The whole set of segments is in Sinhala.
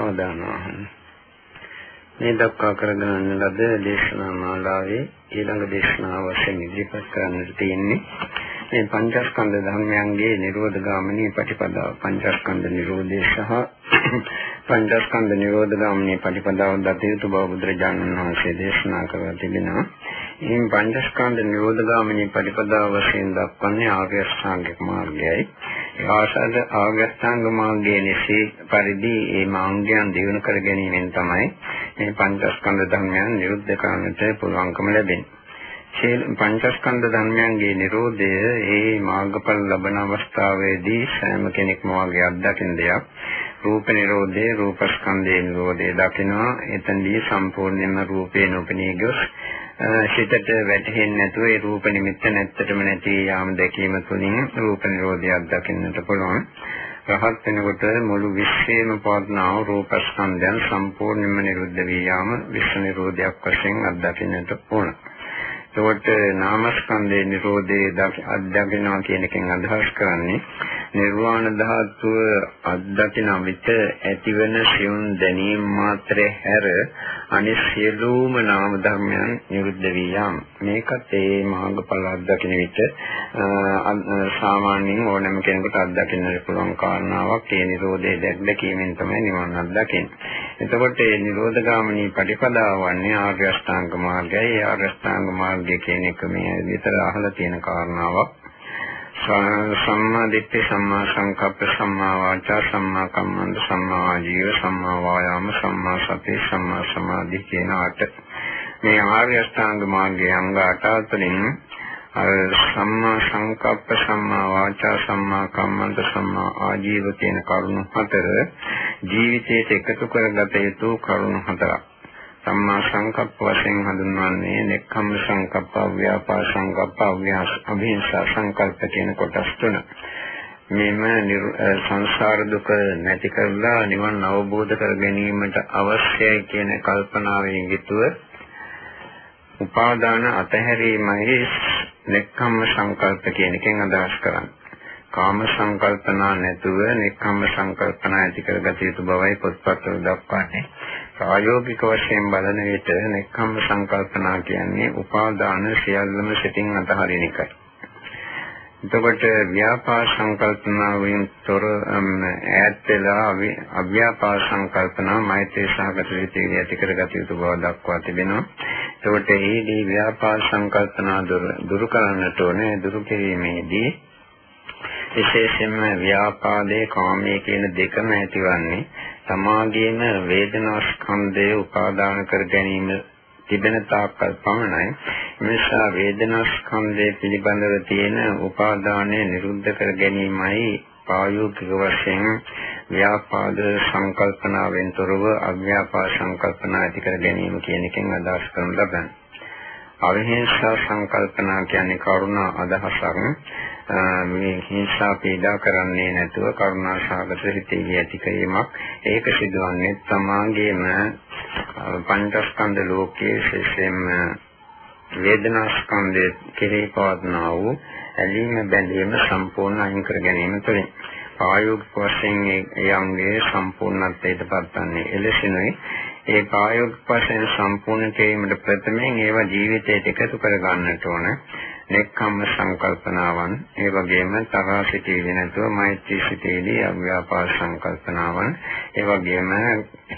අවධානවහන් මේ දක්වා කරගෙන ලද දේශනා මාලාවේ ඊළඟ දේශනාව වශයෙන් ඉදිරිපත් කරන්නට තියෙන්නේ මේ පංචස්කන්ධ ධර්මයන්ගේ නිරෝධ ගාමිනී ප්‍රතිපදාව පංචස්කන්ධ නිරෝධය සහ පංචස්කන්ධ නිරෝධ ගාමිනී ප්‍රතිපදාව දත යුතු බව බුදුරජාණන් වහන්සේ දේශනා කරලා තිබෙනවා. මේ පංචස්කන්ධ නිරෝධ ගාමිනී ප්‍රතිපදාව වශයෙන් දක්වන්නේ ආර්ය අෂ්ටාංගික මාර්ගයයි. ආසද ආගස්ථාංග මාර්ගයේ නිසි පරිදි මේ මාර්ගයන් දිනු කර ගැනීමෙන් තමයි මේ පංචස්කන්ධ ධර්මයන් නිරුද්ධ කරන්නට පුළුවන්කම ලැබෙන්නේ. පංචස්කන්ධ ධර්මයන්ගේ Nirodhaය ඒ මාර්ගඵල ලබන අවස්ථාවේදී සෑම කෙනෙක්ම වාගේ අත්දකින දෙයක්. රූප Nirodhaය රූපස්කන්ධයේ Nirodhaය දකිනවා. එතනදී සම්පූර්ණයෙන්ම රූපේ නොපෙනී ගොස් සිතට වැටහෙන්නේ නැතුව ඒ රූප නිමිත්ත නැත්තටම නැති යාම දැකීම තුළින් රූප නිරෝධයක් දකින්නට පුළුවන්. රහත් වෙනකොට මුළු විශ්වයේම පවත්නා රූපස්කන්ධයන් සම්පූර්ණයෙන්ම නිරුද්ධ වී යාම විශ්ව නිරෝධයක් වශයෙන් අත්දකින්නට ඕන. එතකොට නාමස්කන්ධයේ නිරෝධයේ අත්දකින්නවා කියන එකෙන් අදහස් කරන්නේ නිර්වාණ ධාතුව අත්දකින විට ඇතිවන සියුම් දැනීම මාත්‍රේ හැර අනිත් සියලුම නාම ධර්මයන් නිරුද්ධ වී යාම. මේකත් ඒ මාර්ගඵල අත්දකින විට සාමාන්‍යයෙන් ඕනෑම කෙනෙකුට අත්දකින්නට පුළුවන් කාරණාවක් ඒ Nirodhe දැක්දීමෙන් තමයි නිවන් අත්දකින්නේ. එතකොට මේ Nirodha ගාමිනී ප්‍රතිපදාව වන්නේ ආර්ය අෂ්ටාංග මාර්ගයයි. ඒ ආර්ය අෂ්ටාංග මාර්ගය කියන එක මේ විතර අහලා තියෙන කාරණාවක්. සම්මා දිට්ඨි සම්මා සංකප්ප සම්මා වාචා සම්මා කම්මන්ත සම්මා ආජීව සම්මා වායාම සම්මා සති සම්මා සමාධි කියන අට මේ ආර්ය අෂ්ටාංග මාර්ගයේ අංග 8 තුළින් සම්මා සංකප්ප සම්මා වාචා සම්මා කම්මන්ත සම්මා ආජීව කියන කරුණු හතර ජීවිතයට එකතු කරගත යුතු කරුණු හතරක් සම්මා සංකප්ප වශයෙන් හඳුන්වන්නේ නෙක්ඛම්ම සංකප්ප, ව්‍යාපාර සංකප්ප, අවිහිංසා සංකල්ප කියන කොටස් තුන. මෙම සංසාර දුක නැති කරලා නිවන් අවබෝධ කර ගැනීමට අවශ්‍යයි කියන කල්පනාවෙන් යුතුව උපාදාන අතහැරීමයි නෙක්ඛම්ම සංකල්ප කියන එකෙන් අදහස් කරන්නේ. කාම සංකල්පනා නැතුව නෙක්ඛම්ම සංකල්පනා ඇති කරගත යුතු බවයි පොත්පත්වල දක්වන්නේ. ප්‍රායෝගික වශයෙන් බලන විට නෙක්ඛම්ම සංකල්පනා කියන්නේ උපාදාන සියල්ලම සිතින් අතහරින එකයි. එතකොට ව්‍යාපාර සංකල්පනාවෙන් තොර ඈත් වෙලා අව්‍යාපාර සංකල්පනා මෛත්‍රී සහගත විදිහට ඇති කරගත යුතු බව දක්වා තිබෙනවා. එතකොට ඒදී ව්‍යාපාර සංකල්පනා දුරු කරන්නට ඕනේ දුරු කිරීමේදී විශේෂයෙන්ම ව්‍යාපාදයේ කාමයේ කියන දෙකම ඇතිවන්නේ තමාගේම වේදනා ස්කන්ධය උපාදාන කර ගැනීම තිබෙන තාක්කල් පමණයි නිසා වේදනා ස්කන්ධය පිළිබඳව තියෙන උපාදානය නිරුද්ධ කර ගැනීමයි ප්‍රායෝගික වශයෙන් ව්‍යාපාද සංකල්පනාවෙන් තොරව අව්‍යාපාද සංකල්පනා ඇති කර ගැනීම කියන එකෙන් අදහස් කරන ලබන්නේ. අවිහිංසා සංකල්පනා කියන්නේ කරුණා අදහසක්. මේ හිංසා පීඩා කරන්නේ නැතුව කරුණා සාගත හිතේ ඇති කිරීමක් ඒක සිදුවන්නේ තමාගේම පංචස්කන්ධ ලෝකයේ විශේෂයෙන්ම වේදනා ස්කන්ධයේ කෙරෙහි පවත්නා වූ ඇලීම බැඳීම සම්පූර්ණ අයින් කර ගැනීම තුළින් ප්‍රායෝගික වශයෙන් ඒ අංගයේ සම්පූර්ණත්වයට පත්වන්නේ එලෙසිනුයි. ඒ ප්‍රායෝගික වශයෙන් සම්පූර්ණ කිරීමට ප්‍රථමයෙන් ඒවා ජීවිතයට එකතු කර ගන්නට ඕන නෙක්ඛම්ම සංකල්පනාවන්. ඒ වගේම තරහා සිටීදී නැතුව මෛත්‍රී සිටීදී අව්‍යාපාර සංකල්පනාවන්. ඒ වගේම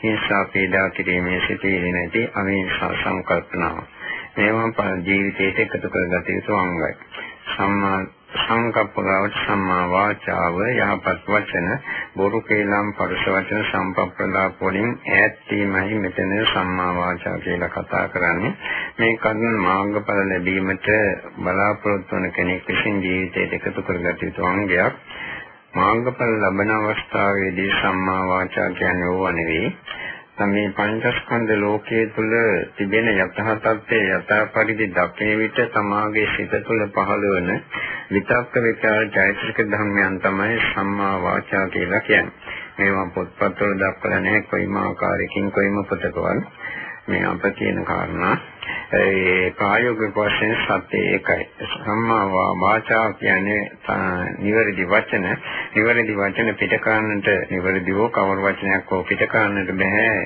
හිංසා පීඩා කිරීමේ සිටීදී නැති අවිහිංසා සංකල්පනාවන්. මේවා ජීවිතයට එකතු කරගත යුතු අංගයි. සම්මා සංකප්පගාවට සම්මා වාචාව යහපත් වචන බොරු කේලම් පරුෂ වචන සම්පප්පලාප වලින් ඈත් වීමයි මෙතන සම්මා වාචා කියලා කතා කරන්නේ. මේ කර්ම මාර්ගඵල ලැබීමට බලාපොරොත්තු වන කෙනෙක් විසින් ජීවිතයට එකතු කරගත යුතු අංගයක්. මාර්ගඵල ලබන අවස්ථාවේදී සම්මා වාචා කියන්නේ ඕවා නෙවෙයි. මේ පංචස්කන්ධ ලෝකයේ තුල තිබෙන යථා තත්ත්වයේ යථා පරිදි දකින විට තමාගේ සිත තුළ පහළ වන විතක්ක විචාර චෛතසික ධර්මයන් තමයි සම්මා වාචා කියලා කියන්නේ. මේවා පොත්පත්වල දක්වලා නැහැ කොයිම ආකාරයකින් කොයිම පොතකවත් මේ අප කියන කාරණා ඒ ප්‍රායෝගික වශයෙන් සත්‍ය ඒකයි. සම්මා වාචා කියන්නේ නිවැරදි වචන. නිවැරදි වචන පිටකරන්නට නිවැරදිව කවර වචනයක් හෝ පිටකරන්නට බෑ.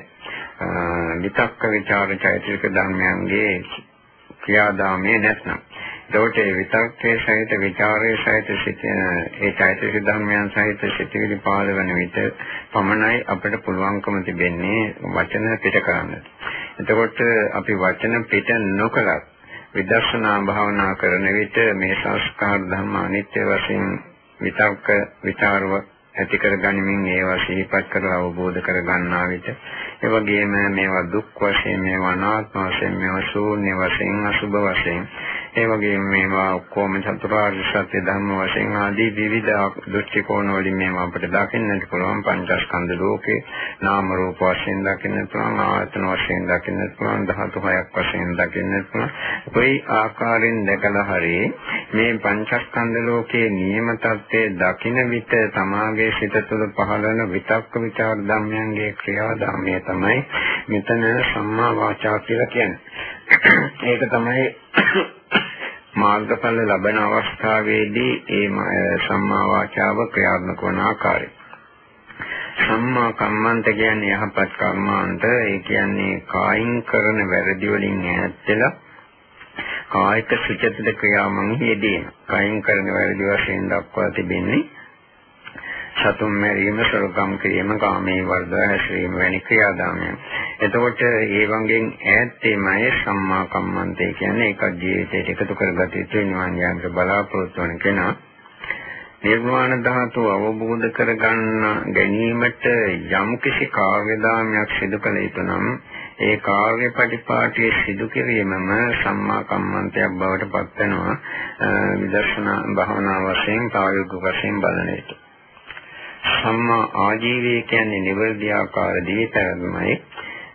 විතක්ක ਵਿਚාර චෛතසික ධර්මයන්ගේ ක්‍රියාදාමයේ නැත්නම් එතකොට ඒ විතක්කේ සහිත ਵਿਚාරයේ සහිත සිටින ඒ চৈতසික ධර්මයන් සහිත සිටිවිලි පාලවන විට පමණයි අපිට පුළුවන්කම තිබෙන්නේ වචන පිට කරන්නට. එතකොට අපි වචන පිට නොකලත් විදර්ශනා භාවනා කරන විට මේ සංස්කාර ධර්ම අනිත්‍ය වශයෙන් විතක්ක ਵਿਚාරව ඇති කරගනිමින් ඒවා සිහිපත් කරලා අවබෝධ කරගන්නා විට ඒ වගේම මේවා දුක් වශයෙන් මේවා අනාත්ම වශයෙන් මේවා ශූන්‍ය වශයෙන් අසුභ වශයෙන් ඒ වගේම මේවා ඔක්කොම චතුරාර්ය සත්‍ය ධර්ම වශයෙන් ආදී විවිධ දෘෂ්ටි කෝණ වලින් මේවා අපිට දකින්නට පුළුවන්. පංචස්කන්ධ ලෝකේ නාම රූප වශයෙන් දකින්නට පුළුවන් ආයතන වශයෙන් දකින්නට පුළුවන් ධාතු හයක් වශයෙන් දකින්නට පුළුවන්. කොයි ආකාරයෙන් දැකලා හරි මේ පංචස්කන්ධ ලෝකයේ නියම තත්ත්වයේ දකින විට තමාගේ සිත තුළ පහළ වෙන විතක්ක ਵਿਚාර ධර්මයන්ගේ ක්‍රියාදාමය තමයි මෙතන සම්මා වාචා කියලා කියන්නේ. ඒක තමයි මාර්ගඵල ලබන අවස්ථාවේදී ඒ සම්මා වාචාව ක්‍රියාත්මක වන ආකාරය. සම්මා කම්මන්ත කියන්නේ යහපත් කර්මාන්ත ඒ කියන්නේ කායින් කරන වැරදි වලින් ඈත් වෙලා කායික සුචිත ක්‍රියාවන් යෙදීම. කායින් කරන වැරදි වශයෙන් දක්වා තිබෙන්නේ සතුම් මැරීම, සොරකම් කිරීම, කාමයේ වර්ධව හැසිරීම වැනි ක්‍රියාදාමයන්. එතකොට ඒ වගේ ඈත්තේමයි සම්මා කම්මන්තේ කියන්නේ ඒක ජීවිතයට එකතු කරගත යුතු නිවන් යාමට බලාපොරොත්තු වන කෙනා. නිර්වාණ ධාතුව අවබෝධ කරගන්න ගැනීමට යම් කිසි කාර්යදාමයක් සිදු කළ යුතු නම් ඒ කාර්ය පරිපාටියේ සිදු කිරීමම සම්මා කම්මන්තයක් බවට පත් වෙනවා විදර්ශනා භාවනා වශයෙන් කායුග වශයෙන් බලන විට සම්මා ආජීවය කියන්නේ නිවැරදි ආකාර දීපැවැත්මයි.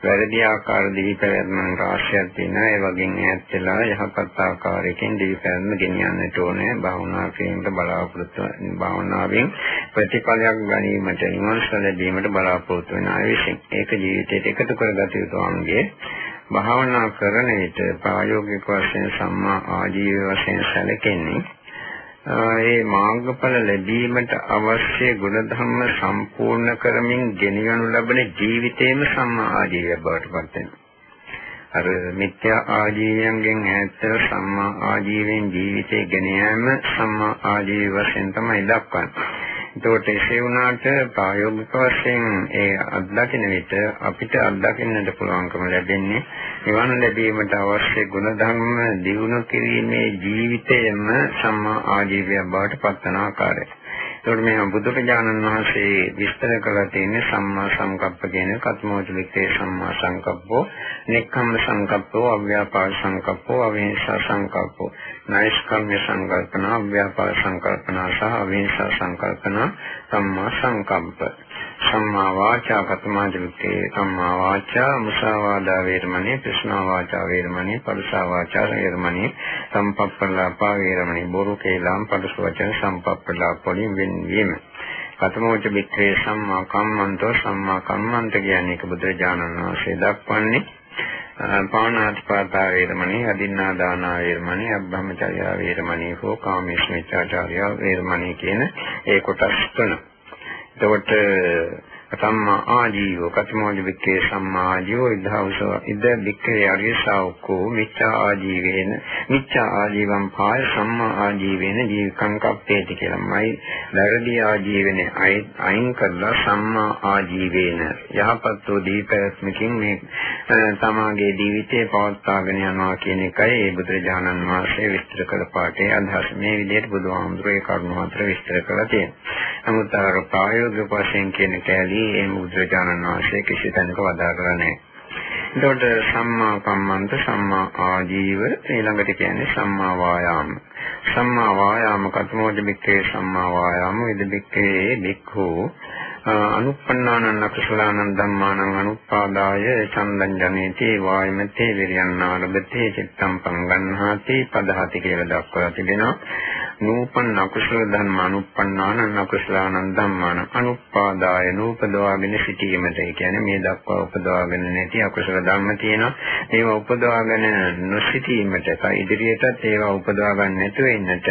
වැරදි ආකාර දීපැවැත්මන් රාශියක් තියෙනවා. ඒ වගේම ඈත් වෙලා යහපත් ආකාරයකින් දීපැවැත්ම ගෙනියන්නට ඕනේ. භාවනා කිරීමට බලාපොරොත්තු භාවනාවෙන් ප්‍රතිඵලයක් ගැනීමට නිවන්ස ලැබීමට බලාපොරොත්තු වෙන අය විසින්. ඒක ජීවිතයට එකතු කරගත යුතු අංගයේ භාවනා කරන විට ප්‍රායෝගික වශයෙන් සම්මා ආජීව වශයෙන් සැලකෙන්නේ ඒ මාර්ගඵල ලැබීමට අවශ්‍ය ගුණධර්ම සම්පූර්ණ කරමින් ගෙනියනු ලබන ජීවිතේම සම්මා ආජීවය බවට පත් වෙනවා. අර මිත්‍යා ආජීවයන්ගෙන් ඈත්තර සම්මා ආජීවයෙන් ජීවිතේ ගෙන යාම සම්මා ආජීව වශයෙන් තමයි දක්වන්නේ. එතකොට එසේ වුණාට ප්‍රායෝගික වශයෙන් ඒ අත්දකින්න විට අපිට අත්දකින්නට පුළුවන්කම ලැබෙන්නේ නිවන ලැබීමට අවශ්‍ය ගුණධර්ම දියුණු කිරීමේ ජීවිතයම සම්මා ආජීවය බවට පත්වන ආකාරය. ඒකට මේ බුදුරජාණන් වහන්සේ විස්තර කරලා තියෙන්නේ සම්මා සංකප්ප කියන කත්මෝච වික්‍රේ සම්මා සංකප්පෝ, නෙක්ඛම්ම සංකප්පෝ, අව්‍යාපාද සංකප්පෝ, අවිහිංසා සංකප්පෝ, නෛෂ්කම්ම්‍ය සංකල්පන, අව්‍යාපාද සංකල්පන සහ අවිහිංසා සංකල්පන සම්මා සංකප්ප. සම්මා වාචා කතමාජිතේ සම්මා වාචා මුසාවාදා වේරමණී ප්‍රශ්නා වාචා වේරමණී පරුසා වාචා වේරමණී සම්පප්පලාපා වේරමණී බොරු කේලම් පරුස වචන සම්පප්පලාප වලින් වෙන්වීම කතමෝච මිත්‍රේ සම්මා කම්මන්තෝ සම්මා කම්මන්ත කියන්නේ ඒක බුදුරජාණන් වහන්සේ දක්වන්නේ. පාණාතිපාතා වේරමණී අදින්නා දානා වේරමණී අබ්බහ්මචර්ය වේරමණී හෝ කාමීස්මිච්ඡාචාරය වේරමණී කියන ඒ කොටස් තුන. එතකොට සම්මා ආජීව කතමෝජ වික්කේ සම්මා ආජීව ඉදහවසෝ ඉද වික්කේ අරියසාවකෝ මිච්ඡා ආජීවේන මිච්ඡා ආජීවම් පාය සම්මා ආජීවේන ජීවිකං කප්පේති කියලාමයි වැරදි ආජීවනේ අයින් කරලා සම්මා ආජීවේන යහපත් වූ දීපැවැත්මකින් මේ තමාගේ ජීවිතේ පවත්වාගෙන යනවා කියන එකයි ඒ බුදුරජාණන් වහන්සේ විස්තර කළ පාඩේ අදහස මේ විදිහට බුදුහාමුදුරේ කරුණු හතර විස්තර කළා තියෙනවා. නමුත් අර ප්‍රායෝගික වශයෙන් කියන කැලී ඒ බුදුරජාණන් වහන්සේ කිසි තැනක වදාරලා නැහැ. එතකොට සම්මා කම්මන්ත සම්මා ආජීව ඊළඟට කියන්නේ සම්මා වායාම. සම්මා වායාම කතමෝද බික්කේ සම්මා වායාම ඉද බික්කේ බික්ඛෝ අනුප්පන්නානං අකුසලානං ධම්මානං අනුපාදාය චන්දං ජනේති වායමතේ විරියන්නාරබතේ චිත්තං පංගන්හාති පදහති කියලා දක්වලා තිබෙනවා. නූපන් අකුසල ධර්ම අනුප්පන්නාන අකුසලානං ධම්මාන අනුපාදාය නූපදවාගෙන සිටීමට. ඒ කියන්නේ මේ දක්වා උපදවාගෙන නැති අකුසල ධර්ම තියෙනවා. ඒවා උපදවාගෙන නොසිටීමට ඉදිරියටත් ඒවා උපදවා ගන්න නැතුව ඉන්නට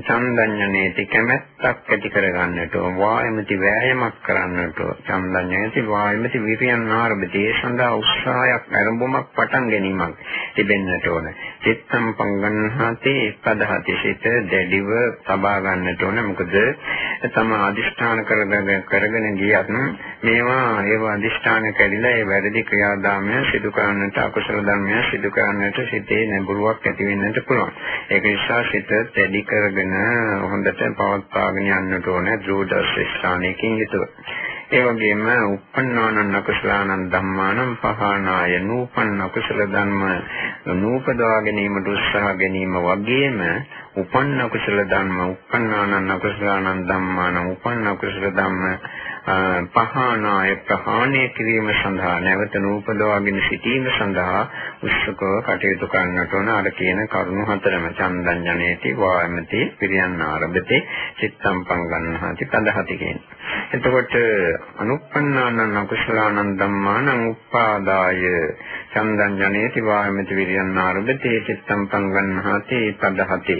චන්දඤ්ඤනේති කැමැත්තක් ඇති කරගන්නට. වායමති වෑයමක් කරන්නට චන්දඤ්ඤනේති වායමති විරියන් ආරම්භති ඒ සඳහා උත්සාහයක් ආරම්භමක් පටන් ගැනීමක් තිබෙන්නට ඕන. චිත්තම් පංගන්හති පදහති සිත දැඩිව සබා ගන්නට ඕන මොකද තම අදිෂ්ඨාන කරගෙන කරගෙන ගියත් මේවා ඒව අදිෂ්ඨාන කැඩිලා ඒ වැරදි ක්‍රියාදාමය සිදු කරන්නට අකුසල ධර්මය සිදු කරන්නට සිතේ නැඹුරුවක් ඇති වෙන්නට පුළුවන්. ඒක නිසා සිත තැඩි කරගෙන හොඳට පවත්වාගෙන යන්නට ඕනේ දෘಢ ශිෂ්ඨානයකින් යුතුව. ඒ වගේම uppannānaṁ akusalaṇaṁ dhammānaṁ pahānāya නූපන්න අකුසල ධර්ම නූපදවා ගැනීමට උත්සාහ ගැනීම වගේම උපන්න අකුසල ධර්ම uppannānaṁ akusalaṇaṁ dhammānaṁ උපන්න අකුසල ධර්ම පහානාය ප්‍රහාණය කිරීම සඳහා නැවත නූපදවාගෙන සිටීම සඳහා උත්සුකව කටයුතු කරන්නට ඕන අර කියන කරුණු හතරම චන්දඤ්ඤණේති වායමති පිරියන් ආරම්භති චිත්තම් පංගන්නහති තදහති කියන්නේ. එතකොට අනුප්පන්නානං අකුසලානං ධම්මානං උප්පාදාය චන්දඤ්ඤණේති වායමති විරියන් ආරම්භති චිත්තම් පංගන්නහති තදහති.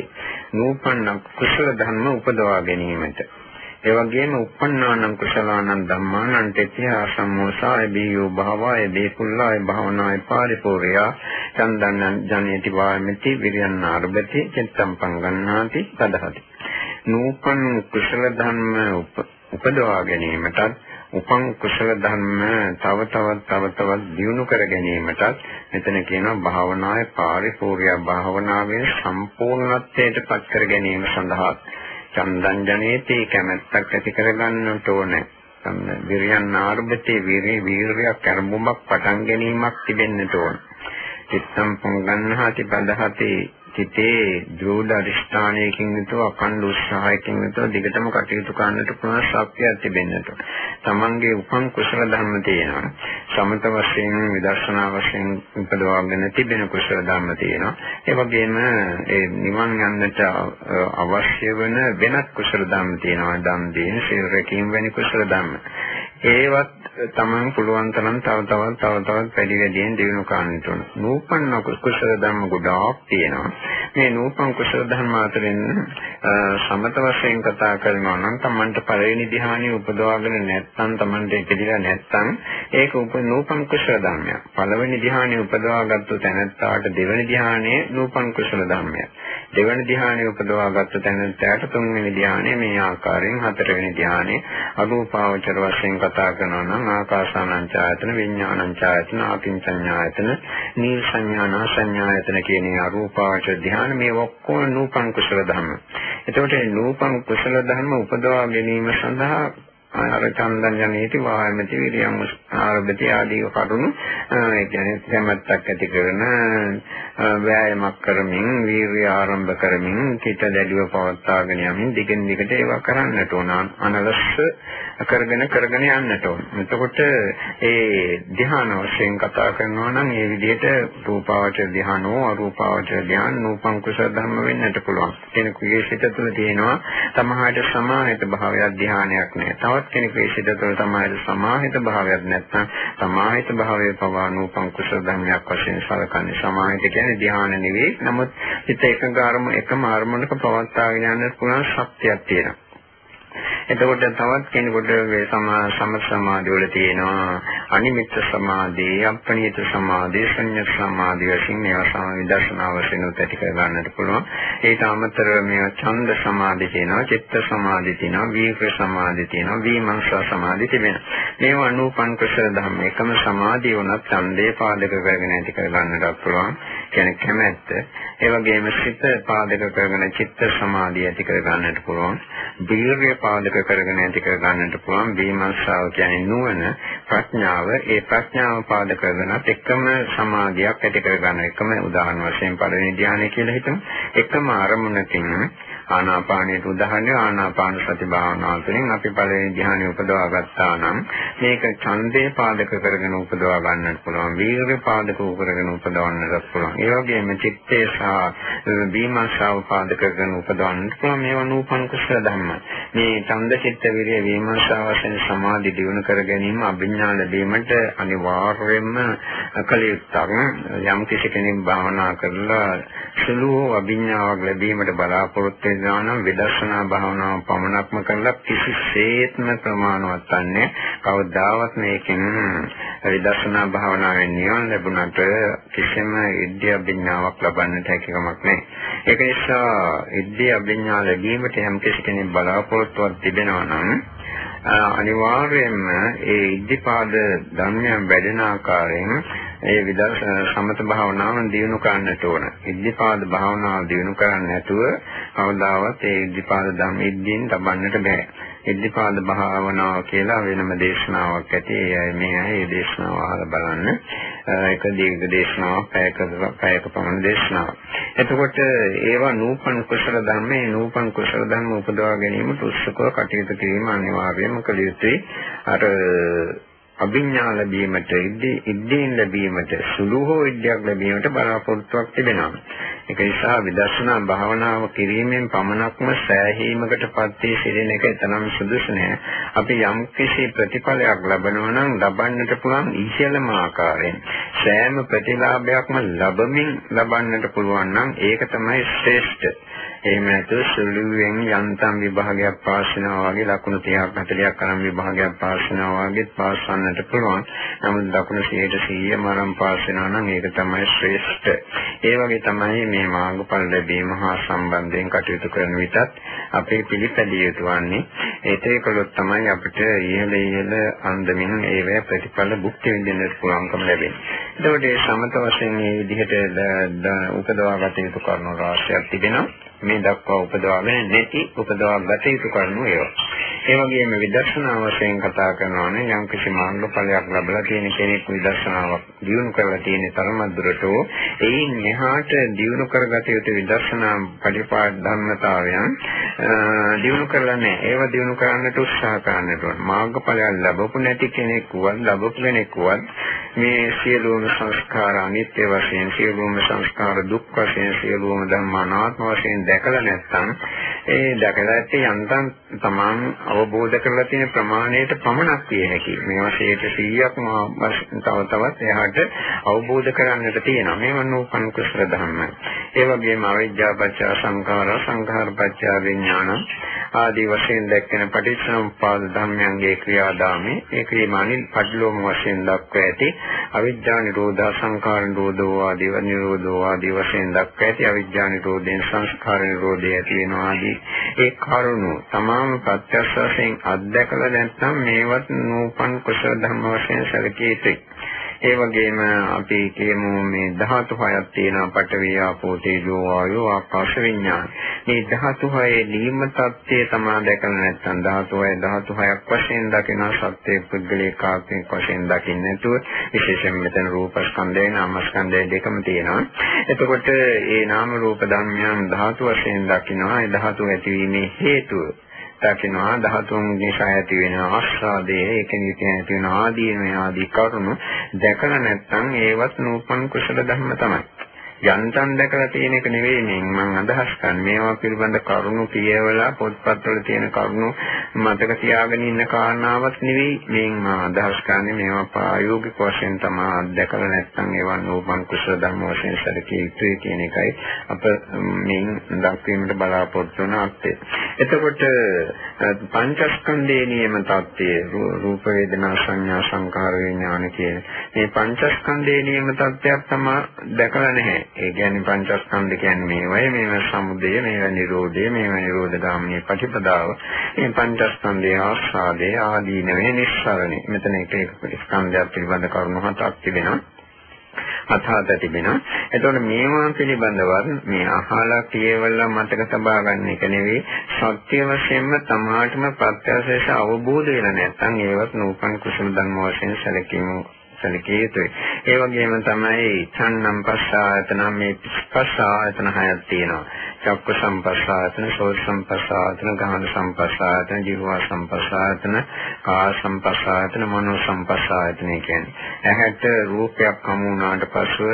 නූපන්න කුසල ධර්ම උපදවා ගැනීමට ඒ වගේම uppannānaṁ කුසලානං ධම්මානං තෙත්‍යා සම්මෝසාය බියෝ භාවාය දේකුල්ලාය භාවනාය පාරිපූර්ණයා චන්දන්නං ජනේති වාමති විරියන් ආරභති චිත්තම් පංගන්නාති තදහති නූපන් කුසල ධර්ම උපදවා ගැනීමටත් උපන් කුසල ධර්ම තව තවත් තව තවත් දියුණු කර ගැනීමටත් මෙතන කියනවා භාවනාවේ පාරිපූර්ණ භාවනාවේ සම්පූර්ණත්වයට පත් කර ගැනීම සඳහා චන්දං ජනේති කැමැත්තක් ඇති කරගන්නට ඕනේ. විරියන් ආරම්භතේ වීර්ය වීර්යයක් අරමුමක් පටන් ගැනීමක් තිබෙන්නට ඕන. චිත්තම් පොංගන්නහති බදහති සිතේ දෘඪ අධිෂ්ඨානයකින් යුතුව අකණ්ඩ උත්සාහයකින් යුතුව දිගටම කටයුතු කරන්නට පුළුවන් ශක්තියක් තිබෙන්නට. තමන්ගේ උපන් කුසල ධර්ම තියෙනවා. සමත වශයෙන් විදර්ශනා වශයෙන් උපදවාගෙන තිබෙන කුසල ධර්ම තියෙනවා. ඒ වගේම ඒ නිවන් යන්නට අවශ්‍ය වෙන වෙනත් කුසල ධර්ම තියෙනවා. දන් දීම, සීල රැකීම වැනි කුසල ධර්ම. ඒවත් තමන් පුළුවන් තරම් තව තවත් තව තවත් වැඩි වැඩියෙන් දිනු කරන්නට ඕන. නූපන්න කුසල ධර්ම ගොඩාක් තියෙනවා. මේ නූපන් කුසල ධර්ම අතරින් සමත වශයෙන් කතා කරනවා නම් තමන්ට පළවෙනි ධ්‍යානෙ උපදවාගෙන නැත්නම් තමන්ට ඉතිරිලා නැත්නම් ඒක උප නූපන් කුසල ධර්මයක්. පළවෙනි ධ්‍යානෙ උපදවාගත්තු තැනැත්තාට දෙවෙනි ධ්‍යානෙ නූපන් කුසල ධර්මයක්. දෙවෙනි ධ්‍යානෙ උපදවාගත්තු තැනැත්තාට තුන්වෙනි ධ්‍යානෙ මේ ආකාරයෙන් හතරවෙනි ධ්‍යානෙ අරූපාවචර වශයෙන් කතා කරනවා නම් ආකාසානංචායතන විඥානංචායතන ආකින්චඤ්ඤායතන නීල් සංඥානා සංඥායතන කියන අරූපාවචර ධ්‍යාන මේ ඔක්කොම නූපන් කුසල ධර්ම. එතකොට නූපන් කුසල ධර්ම උපදවා ගැනීම සඳහා අර චන්දන් ජනේති වායමති විරියම් ආරබති ආදී කරුණු ඒ කියන්නේ සම්මතක් ඇති කරන ව්‍යායාමයක් කරමින් වීර්ය ආරම්භ කරමින් චිත්ත දැඩිව පවත්වාගෙන යමින් දිගින් දිගට ඒවා කරන්නට ඕන අනවශ්‍ය කරගෙන කරගෙන යන්නට ඕන. එතකොට ඒ ධ්‍යාන වශයෙන් කතා කරනවා නම් ඒ විදිහට රූපාවචර ධ්‍යානෝ අරූපාවචර ධ්‍යාන නූපං කුසල ධර්ම වෙන්නට පුළුවන්. කෙනෙකුගේ සිත තුළ තියෙනවා සමාහයට සමාහිත භාවයක් ධ්‍යානයක් නෑ. තව තවත් කෙනෙකුගේ සිත තුළ තමයි සමාහිත භාවයක් නැත්නම් සමාහිත භාවයේ පවා නූපං කුසල ධර්මයක් වශයෙන් සලකන්නේ සමාහිත කියන්නේ ධ්‍යාන නෙවෙයි නමුත් හිත එකඟ අරම එකම අරමුණක පවත්වාගෙන යන්න පුළුවන් ශක්තියක් තියෙනවා එතකොට තවත් කෙනෙකුට මේ සම සමාධිය වල තියෙනවා අනිමිත්ත සමාධිය, අප්‍රණීත සමාධිය, සංයත සමාධිය වශයෙන් මේවා සමවිදර්ශනා වශයෙන් උත්ටි කර ගන්නට පුළුවන්. ඒට අමතරව මේවා ඡන්ද සමාධිය තියෙනවා, චිත්ත සමාධිය තියෙනවා, වීර්ය සමාධිය තියෙනවා, විමර්ශන සමාධිය තිබෙනවා. මේවා අනුපන් කුසල ධර්ම එකම සමාධිය වුණත් ඡන්දේ පාදක කරගෙන ඇති කර ගන්නට පුළුවන්. කියන්නේ කැමැත්ත. ඒ වගේම සිත පාදක කරගෙන චිත්ත සමාධිය ඇති කර ගන්නට පුළුවන්. වීර්ය පාදක කරගෙන ඇති කර ගන්නට පුළුවන් විමර්ශාව කියන්නේ නුවණ ප්‍රඥාව ඒ ප්‍රඥාව පාදක කරගෙනත් එකම සමාධියක් ඇති කර ගන්න එකම උදාහරණ වශයෙන් පළවෙනි ධ්‍යානය කියලා හිතමු එකම අරමුණකින් ආනාපානයට උදාහරණය ආනාපාන සති භාවනාව තුළින් අපි පළවෙනි ධ්‍යානෙ උපදවා ගත්තා නම් මේක ඡන්දේ පාදක කරගෙන උපදවා ගන්නට පුළුවන් වීර්ය පාදක කරගෙන උපදවන්නට පුළුවන්. ඒ වගේම චිත්තේ සහ විමර්ශාව පාදක කරගෙන උපදවන්නට පුළුවන්. මේවා නූපන් කුසල ධර්ම. මේ ඡන්ද චිත්ත විරිය විමර්ශාව වශයෙන් සමාධි දියුණු කර ගැනීම අභිඥා ලැබීමට අනිවාර්යයෙන්ම කළ යුත්තක්. යම් කිසි කෙනෙක් භාවනා කරලා සුළු අභිඥාවක් ලැබීමට බලාපොරොත්තු වෙනවා නම් විදර්ශනා භාවනාව පමණක්ම කරලා කිසිසේත්ම ප්‍රමාණවත් නැහැ. කවදාවත් මේකෙන් විදර්ශනා භාවනාවෙන් නිවන ලැබුණට කිසිම ඉද්ධි අභිඥාවක් ලබන්නට හැකියාවක් නැහැ. ඒක නිසා ඉද්ධි අභිඥා ලැබීමට යම් කෙනෙක් බලාපොරොත්තුවක් තිබෙනවා නම් අනිවාර්යයෙන්ම ඒ ඉද්ධිපාද ධර්මයන් වැඩෙන ආකාරයෙන් ඒ විදර්ශ සමත භාවනාව දියුණු කරන්නට ඕන. ඉද්ධිපාද භාවනාව දියුණු කරන්නේ නැතුව කවදාවත් ඒ ඉද්ධිපාද ධම්ම ඉද්ධියෙන් ලබන්නට බෑ. ඉද්ධිපාද භාවනාව කියලා වෙනම දේශනාවක් ඇති. ඒ මේ අය මේ දේශනාව අහලා බලන්න. ඒක දීර්ඝ දේශනාවක්, පැයක පැයක පමණ දේශනාවක්. එතකොට ඒවා නූපන් කුසල ධර්මයේ නූපන් කුසල ධර්ම උපදවා ගැනීමට උත්සුකව කටයුතු කිරීම අනිවාර්යයෙන්ම කළ යුතුයි. අර අභිඥා ලැබීමට ඉද්දීන් ලැබීමට සුළු හෝ විද්‍යාවක් ලැබීමට බලාපොරොත්තුවක් තිබෙනවා. ඒක නිසා විදර්ශනා භාවනාව කිරීමෙන් පමණක්ම සෑහීමකටපත් වී සිටින එක එතරම් සුදුසු නෑ. අපි යම් කිසි ප්‍රතිඵලයක් ලබනවා නම් ලබන්නට පුළුවන් ඉහළම ආකාරයෙන් සෑම ප්‍රතිලාභයක්ම ලැබමින් ලබන්නට පුළුවන් නම් ඒක තමයි ශ්‍රේෂ්ඨ. එහෙම නැත්නම් සුළුවෙන් යන්තම් විභාගයක් පාස් වෙනවා වගේ ලකුණු 30ක් 40ක් අරන් විභාගයක් පාස් වෙනවා වගේ පාස් වන්නට පුළුවන්. නමුත් ලකුණු 100 මරම් පාස් වෙනවා නම් ඒක තමයි ශ්‍රේෂ්ඨ. ඒ වගේ තමයි මේ මාර්ගඵල ලැබීම හා සම්බන්ධයෙන් කටයුතු කරන විටත් අපේ පිළිපැදිය යුතු වන්නේ. ඒකේ කළොත් තමයි අපිට ඉහළ ඉහළ අන්දමින් ඒවැ ප්‍රතිඵල භුක්ති විඳින්න පුළුවන්කම ලැබෙන්නේ. එතකොට මේ සමත වශයෙන් මේ විදිහට උපදවා ගත යුතු කරුණු රාශියක් තිබෙනවා. මේ දක්වා උපදවාගෙන නැති උපදවා ගත යුතු කරුණු ඒවා. ඒ වගේම විදර්ශනා වශයෙන් කතා කරනවා නම් යම් කිසි මාර්ගඵලයක් ලැබලා තියෙන කෙනෙක් විදර්ශනාවක් දියුණු කරලා තියෙන තරම දුරට එයින් එහාට දියුණු කරගත යුතු විදර්ශනා පරිපාඩ ධර්මතාවයන් දියුණු කරලා නැහැ. ඒවා දියුණු කරන්නට උත්සාහ කරන්නට ඕන. මාර්ගඵලයක් ලැබපු නැති කෙනෙක් වුවත් ලැබපු කෙනෙක් වුවත් මේ සියලුම සංස්කාර අනිත්‍ය වශයෙන් සියලුම සංස්කාර දුක් වශයෙන් සියලුම ධර්ම අනාත්ම වශයෙන් දැකලා නැත්නම් ඒ දැකලා ඇත්තේ යන්තම් තමන් අවබෝධ කරලා තියෙන ප්‍රමාණයට පමණක් විය හැකි. මේවා 100%ක්ම තව තවත් එහාට අවබෝධ කරන්නට තියෙනවා. මේවා නූපන් කුසල ධර්ම. ඒ වගේම අවිද්‍යාව පත්‍ය සංඛාර සංඛාර පත්‍ය විඥාන ආදී වශයෙන් දැක්කෙන පටිච්චසමුප්පාද ධර්මයන්ගේ ක්‍රියාදාමේ ඒ ක්‍රියාමානින් පඩලෝම වශයෙන් දක්වා ඇති අවිද්‍යා නිරෝධා සංඛාර නිරෝධෝ ආදී නිරෝධෝ ආදී වශයෙන් දක්වා ඇති අවිද්‍යා නිරෝධයෙන් සංස්කාර නිරෝධය ඇති වෙනවා ආදී ඒ කරුණු තමාම ප්‍රත්‍යක්ෂ වශයෙන් අත්දැකලා නැත්නම් මේවත් නූපන් කුසල ධර්ම වශයෙන් සැලකිය යුතුයි. ඒ වගේම අපි කියමු මේ ධාතු හයක් තියෙනවා පඨවි ආපෝ තේජෝ වායෝ ආකාශ විඥාන. මේ ධාතු හයේ නියම தත්ත්වය තමයි දැකලා නැත්නම් ධාතු හය ධාතු හයක් වශයෙන් දකින සත්‍ය පුද්ගලික ආත්මික වශයෙන් දකින්න නැතුව විශේෂයෙන් මෙතන රූපස්කන්ධය නාමස්කන්ධය දෙකම තියෙනවා. එතකොට මේ නාම රූප ධර්මයන් ධාතු වශයෙන් දකිනවා. ඒ ධාතු ඇතිවීමේ හේතුව දකිනවා ධාතුන් නිසා ඇති වෙන ආස්වාදයේ ඒකෙනිට ඇති වෙන ආදීන ආදී කරුණු දැකලා නැත්නම් ඒවත් නූපන් කුසල ධර්ම තමයි. යන්තම් දැකලා තියෙන එක නෙවෙයි මේ. මම අදහස් කරන්නේ මේවා පිළිබඳ කරුණු කියවලා පොත්පත්වල තියෙන කරුණු මතක තියාගෙන ඉන්න කාරණාවක් නෙවෙයි. මේ මම අදහස් කරන්නේ මේවා ප්‍රායෝගික වශයෙන් තමයි. අත්දැකලා නැත්නම් ඒවා නෝපන් කුසල ධර්ම වශයෙන් සැලකිය යුතුයි කියන එකයි. අප මේ දක්වීමට බලාපොරොත්තු වන අර්ථය. එතකොට පංචස්කන්ධයේ නියම தත්ත්වය රූප වේදනා සංඥා සංකාර විඥාන කියන. මේ පංචස්කන්ධයේ නියම தත්ත්වයක් තමයි දැකලා නැහැ. ඒ කියන්නේ පංචස්කන්ධ කියන්නේ මේවයි මේව සමුදය මේව නිරෝධය මේව නිරෝධ ගාමිනී ප්‍රතිපදාව මේ පංචස්කන්ධය ආස්වාදේ ආදීනවේ නිස්සරණේ මෙතන එක එක ස්කන්ධයක් පිළිබඳ කරුණු හතක් තිබෙනවා. අතහත තිබෙනවා. එතකොට මේවා පිළිබඳව මේ අහලා කියවලා මතක තබා ගන්න එක නෙවෙයි. සත්‍ය වශයෙන්ම තමාටම ප්‍රත්‍යක්ෂ අවබෝධ වෙලා නැත්නම් ඒවත් නූපන් කුසල ධර්ම වශයෙන් සැලකීම සැලකිය යුතුයි. ඒ වගේම තමයි චන්නම් පස්ස ආයතන මේ පස්ස ආයතන හයක් තියෙනවා. චක්ක සම්පස්සායතන, සෝත සම්පස්සායතන, ගාහන සම්පස්සායතන, ජීව සම්පස්සායතන, කාය සම්පස්සායතන, මනෝ සම්පස්සායතන කියන්නේ. ඇහැට රූපයක් හමු වුණාට පසුව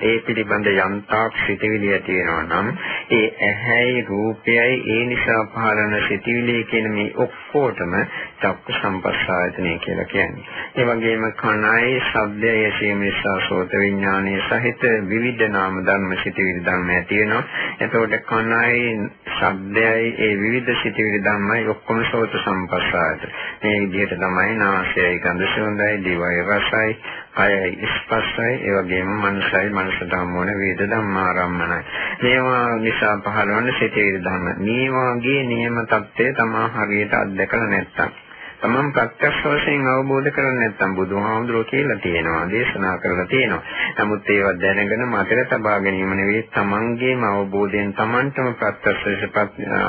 ඒ පිළිබඳ යන්තාක් සිටිවිලි ඇති වෙනවා නම් ඒ ඇහැයි රූපයයි ඒ නිසා පහළන සිටිවිලි කියන මේ ඔක්කොටම චක්ක සම්පස්සායතනය කියලා කියන්නේ. ඒ වගේම කනයි, ශබ්දයයි, ඇසීම නිසා සෝත විඥානයේ සහිත විවිධ නාම ධර්ම සිටිවිලි ධර්ම ඇති වෙනවා. එතකොට කනයි, ශබ්දයයි, ඒ විවිධ සිටිවිලි ධර්මයි ඔක්කොම සෝත සම්පස්සායතන. මේ විදිහට තමයි නාසයයි, ගඳ සුවඳයි, දිවයි රසයි, කයයි ස්පර්ශයි, ඒ වගේම මනසයි, මනසට හමුවන වේද ධම්මාරම්මනයි. මේවා නිසා පහළවන සිටිවිලි ධර්ම. මේ වාගේ නියම தත්ත්වය තමා හරියට අත්දකලා නැත්තම් තමන් ප්‍රත්‍යක්ෂ වශයෙන් අවබෝධ කරගන්න නැත්නම් බුදුහාමුදුරුවෝ කියලා තියෙනවා දේශනා කරලා තියෙනවා. නමුත් ඒවා දැනගෙන මතක තබා ගැනීම නෙවෙයි තමන්ගේම අවබෝධයෙන් තමන්ටම ප්‍රත්‍යක්ෂ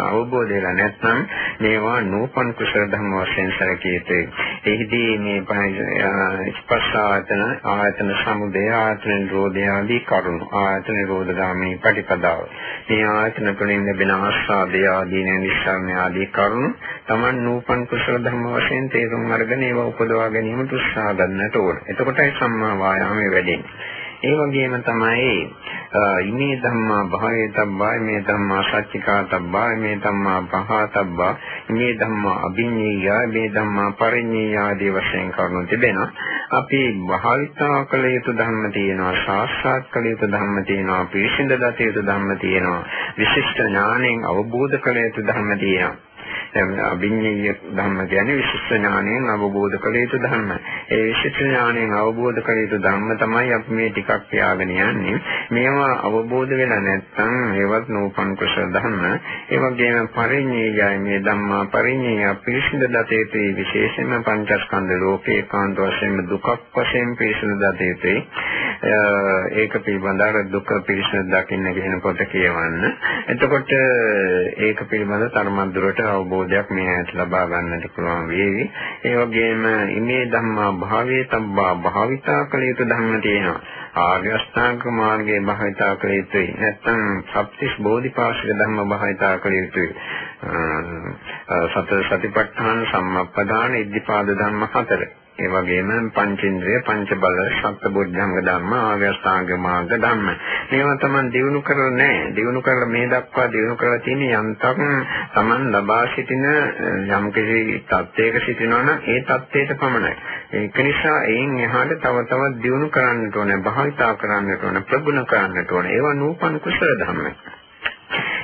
අවබෝධ වෙලා නැත්නම් මේවා නූපන් කුසල ධර්ම වශයෙන් සැලකිය යුතුයි. එහිදී මේ ස්පර්ශ ආයතන ආයතන සමුදය ආයතන නිරෝධය ආදී කරුණු ආයතන නිරෝධ ගාමී පටිපදාව. මේ ආයතන තුළින් ලැබෙන ආස්වාදය ආදී නිස්සාරණ ආදී කරුණු තමන් නූපන් කුසල ධර්ම වශයෙන් තේරුම් අරගෙන ඒවා උපදවා ගැනීමට උත්සාහ ගන්නට ඕන. එතකොටයි සම්මා වායාමයේ වැඩෙන්නේ. ඒ වගේම තමයි ඉමේ ධම්මා භාවේ තබ්බා මේ ධම්මා සච්චිකා තබ්බා මේ ධම්මා පහා තබ්බා මේ ධම්මා අභිඤ්ඤේය මේ ධම්මා පරිඤ්ඤේය ආදී වශයෙන් කරුණු තිබෙනවා. අපි භාවිතා කළ යුතු ධර්ම තියෙනවා, සාක්ෂාත් කළ යුතු ධර්ම තියෙනවා, පිරිසිඳ දත යුතු ධර්ම තියෙනවා, විශිෂ්ට ඥාණයෙන් අවබෝධ කළ යුතු ධර්ම තියෙනවා. අභිඤ්ඤය ධර්ම කියන්නේ විශේෂ ඥාණයෙන් අවබෝධ කළ යුතු ධර්ම. ඒ විශේෂ ඥාණයෙන් අවබෝධ කළ යුතු ධර්ම තමයි අපි මේ ටිකක් තියාගෙන යන්නේ. මේවා අවබෝධ වෙලා නැත්නම් ඒවත් නූපන් කුසල ධර්ම. ඒ වගේම පරිඤ්ඤයයි මේ ධම්මා පරිඤ්ඤය පිරිසිදු දතේතේ විශේෂයෙන්ම පංචස්කන්ධ ලෝකේ කාන්ත වශයෙන් දුකක් වශයෙන් පිරිසිදු දතේතේ ඒක පිළිබඳව දුක පිරිසිදු දකින්න කියන පොත කියවන්න. එතකොට ඒක පිළිබඳව තරමද්දුරට අවබෝධ අවබෝධයක් මේ ඇයට ලබා ගන්නට පුළුවන් වේවි. ඒ වගේම ඉමේ ධම්මා භාවයේ තබ්බා භාවිතා කළ යුතු ධර්ම තියෙනවා. ආර්ය අෂ්ටාංග මාර්ගයේ භාවිතා කළ යුතුයි. නැත්නම් සත්‍තිස් බෝධිපාශික ධර්ම භාවිතා කළ යුතුයි. සතර සතිපට්ඨාන සම්මප්පදාන ඉද්ධිපාද ධර්ම හතර. ඒ වගේම පංචේන්ද්‍රය, පංච බල, සත්බුද්ධංග ධර්ම, ආගස්ථාංග මාර්ග ධර්ම. මේවා Taman දිනු කරලා නැහැ. දිනු කරලා මේ දක්වා දිනු කරලා තියෙන යන්තම් Taman ලබා සිටින යම් කිසි තත්ත්වයක සිටිනවා නම් ඒ තත්ත්වයට පමණයි. ඒක නිසා එයින් එහාට තව තවත් දිනු කරන්නට ඕනේ, භාවිතා කරන්නට ඕනේ, ප්‍රගුණ කරන්නට ඕනේ. ඒවා නූපන් කුසල ධර්ම.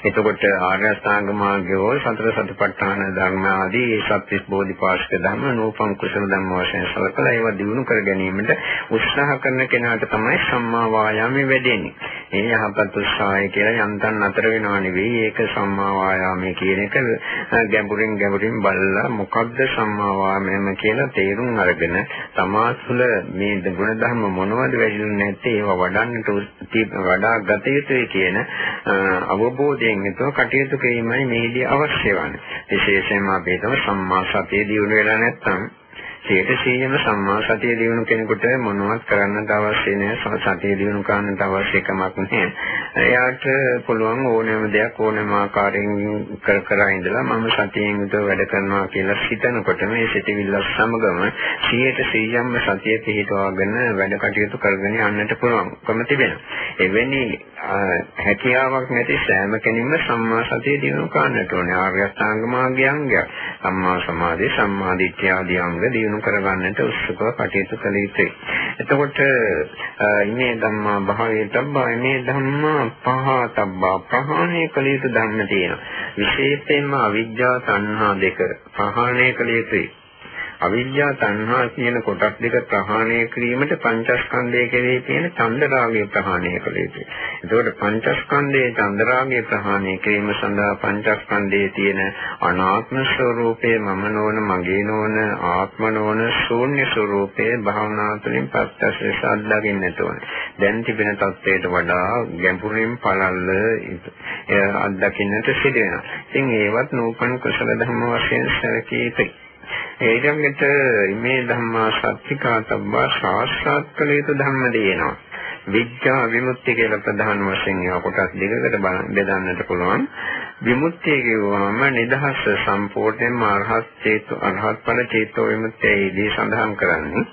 එතකොට ආර්ය අෂ්ටාංග මාර්ගයෝ සතර සතිපට්ඨාන ධර්ම ආදී සත්‍විස් බෝධිපාශක ධර්ම නූපං කුසල ධර්ම වශයෙන් සලකලා ඒවා දිනු කර ගැනීමට උත්සාහ කරන කෙනාට තමයි සම්මා වායාමයේ වැඩෙන්නේ. මේ යහපත් උත්සාහය කියලා යන්තම් අතර වෙනව නෙවෙයි. ඒක සම්මා වායාමයේ කියන එක ගැඹුරින් ගැඹුරින් බලලා මොකක්ද සම්මා වායාමයම කියලා තේරුම් අරගෙන තමා තුළ මේ ගුණ ධර්ම මොනවද වැඩිුනේ නැත්තේ ඒවා වඩන්නට වඩා ගත යුතුයි කියන අවබෝධයෙන් සතියෙන් යුතුව කටයුතු කිරීමයි මේදී අවශ්‍ය වන්නේ. විශේෂයෙන්ම අපි හිතමු සම්මා සතිය දියුණු වෙලා නැත්නම් 100%ම සම්මා සතිය දිනු කෙනෙකුට මොනවත් කරන්නට අවශ්‍ය නැහැ. සතිය දිනු කරන්නට අවශ්‍ය කමක් නැහැ. එයාට පුළුවන් ඕනෑම දෙයක් ඕනෑම ආකාරයෙන් කර කර ඉඳලා මම සතියෙන් යුතුව වැඩ කරනවා කියලා හිතනකොට මේ සිතිවිල්ල සමගම 100%ම සතිය පිහිටවාගෙන වැඩ කටයුතු කරගෙන යන්නට පුළුවන්කම තිබෙනවා. එවැනි හැකියාවක් නැති සෑම කෙනෙක්ම සම්මා සතිය දිනු කරන්නට ඕනේ. ආර්ය අෂ්ටාංග මාර්ගය අංගයක්. සම්මා සමාධි, සම්මා දිට්ඨිය ආදී අංග දිනු දිනු කරගන්නට උත්සුකව කටයුතු කළ යුතුයි. එතකොට ඉමේ ධම්මා භාවයේ තබ්බා ඉමේ ධම්මා පහතබ්බා ප්‍රහාණය කළ යුතු ධර්ම තියෙනවා. විශේෂයෙන්ම අවිජ්ජා තණ්හා දෙක ප්‍රහාණය කළ යුතුයි. අවිද්‍යා තණ්හා කියන කොටස් දෙක ප්‍රහාණය කිරීමට පංචස්කන්ධය කෙරෙහි තියෙන චන්දරාගය ප්‍රහාණය කළ යුතුයි. එතකොට පංචස්කන්ධයේ චන්දරාගය ප්‍රහාණය කිරීම සඳහා පංචස්කන්ධයේ තියෙන අනාත්ම ස්වરૂපය මම නොවන මගේ නොවන ආත්ම නොවන ශූන්‍ය ස්වરૂපය භාවනා තුළින් ප්‍රත්‍යක්ෂ අත්දකින්නට ඕනේ. දැන් තිබෙන තත්ත්වයට වඩා ගැඹුරින් පළල්ල අත්දකින්නට සිදු වෙනවා. ඉතින් ඒවත් නූපන් කුසල ධර්ම වශයෙන් සැලකී යුතුයි. ඊළඟට මේ ධම්මා සත්‍තිකා තබ්බා සාස්ත්‍රාත් කළ යුතු ධම්ම දෙනවා. විඥා විමුක්තිය කියලා ප්‍රධාන වශයෙන් ඒවා කොටස් දෙකකට බෙදන්නට පුළුවන්. විමුක්තිය කියුවාම නිදහස සම්පූර්ණයෙන්ම අරහත් චේතෝ අරහත් ඵල චේතෝ විමුක්තියදී සඳහන් කරන්නේ.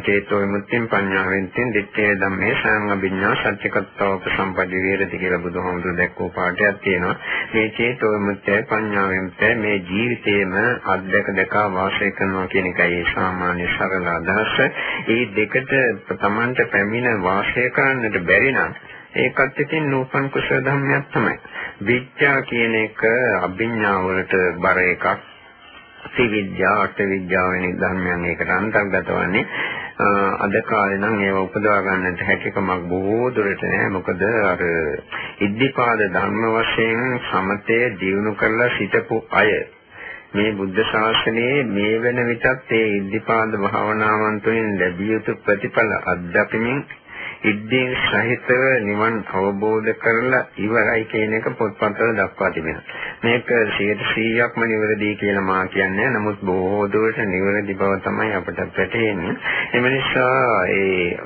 චේතෝ විමුක්තියෙන් පඤ්ඤාවෙන් තින් දිත්තේ ධම්මේ සංඅභිඥා සත්‍යකත්වව සම්පදි වේරති කියලා බුදුහාමුදුරු දැක්වූ පාඩයක් තියෙනවා. මේ චේතෝ විමුක්තිය පඤ්ඤාවෙන් මේ ජීවිතේම අධ්‍යක දෙක වාසය කරනවා කියන එකයි සාමාන්‍ය සරල අදහස. මේ දෙකට තමන්ට පැමිණ වාසය කරන්නට බැරි නම් ඒකත් ඉතින් නූපන් කුසල ධර්මයක් තමයි. විද්‍යා කියන එක අභිඥා වලට බර එකක්. ත්‍රිවිද්‍යා අට විද්‍යාව වැනි ධර්මයන් ඒකට අන්තර්ගත වන්නේ අද කාලේ නම් ඒව උපදවා ගන්නට හැකියාවක් බොහෝ දුරට නෑ. මොකද අර ඉද්ධිපාද ධර්ම වශයෙන් සමතය දියුණු කරලා සිටපු අය මේ බුද්ධ ශාසනයේ මේ වෙන විටත් ඒ ඉද්ධිපාද භාවනාවන් තුළින් ලැබිය යුතු ප්‍රතිඵල අත්දැකීමින් සිද්ධීන් සහිතව නිවන් අවබෝධ කරලා ඉවරයි කියන එක පොත්පත්වල දක්වා තිබෙනවා. මේක 100%ක්ම නිවැරදි කියලා මා කියන්නේ. නමුත් බොහෝ දුරට නිවැරදි බව තමයි අපට පැටහෙන්නේ. එම නිසා ඒ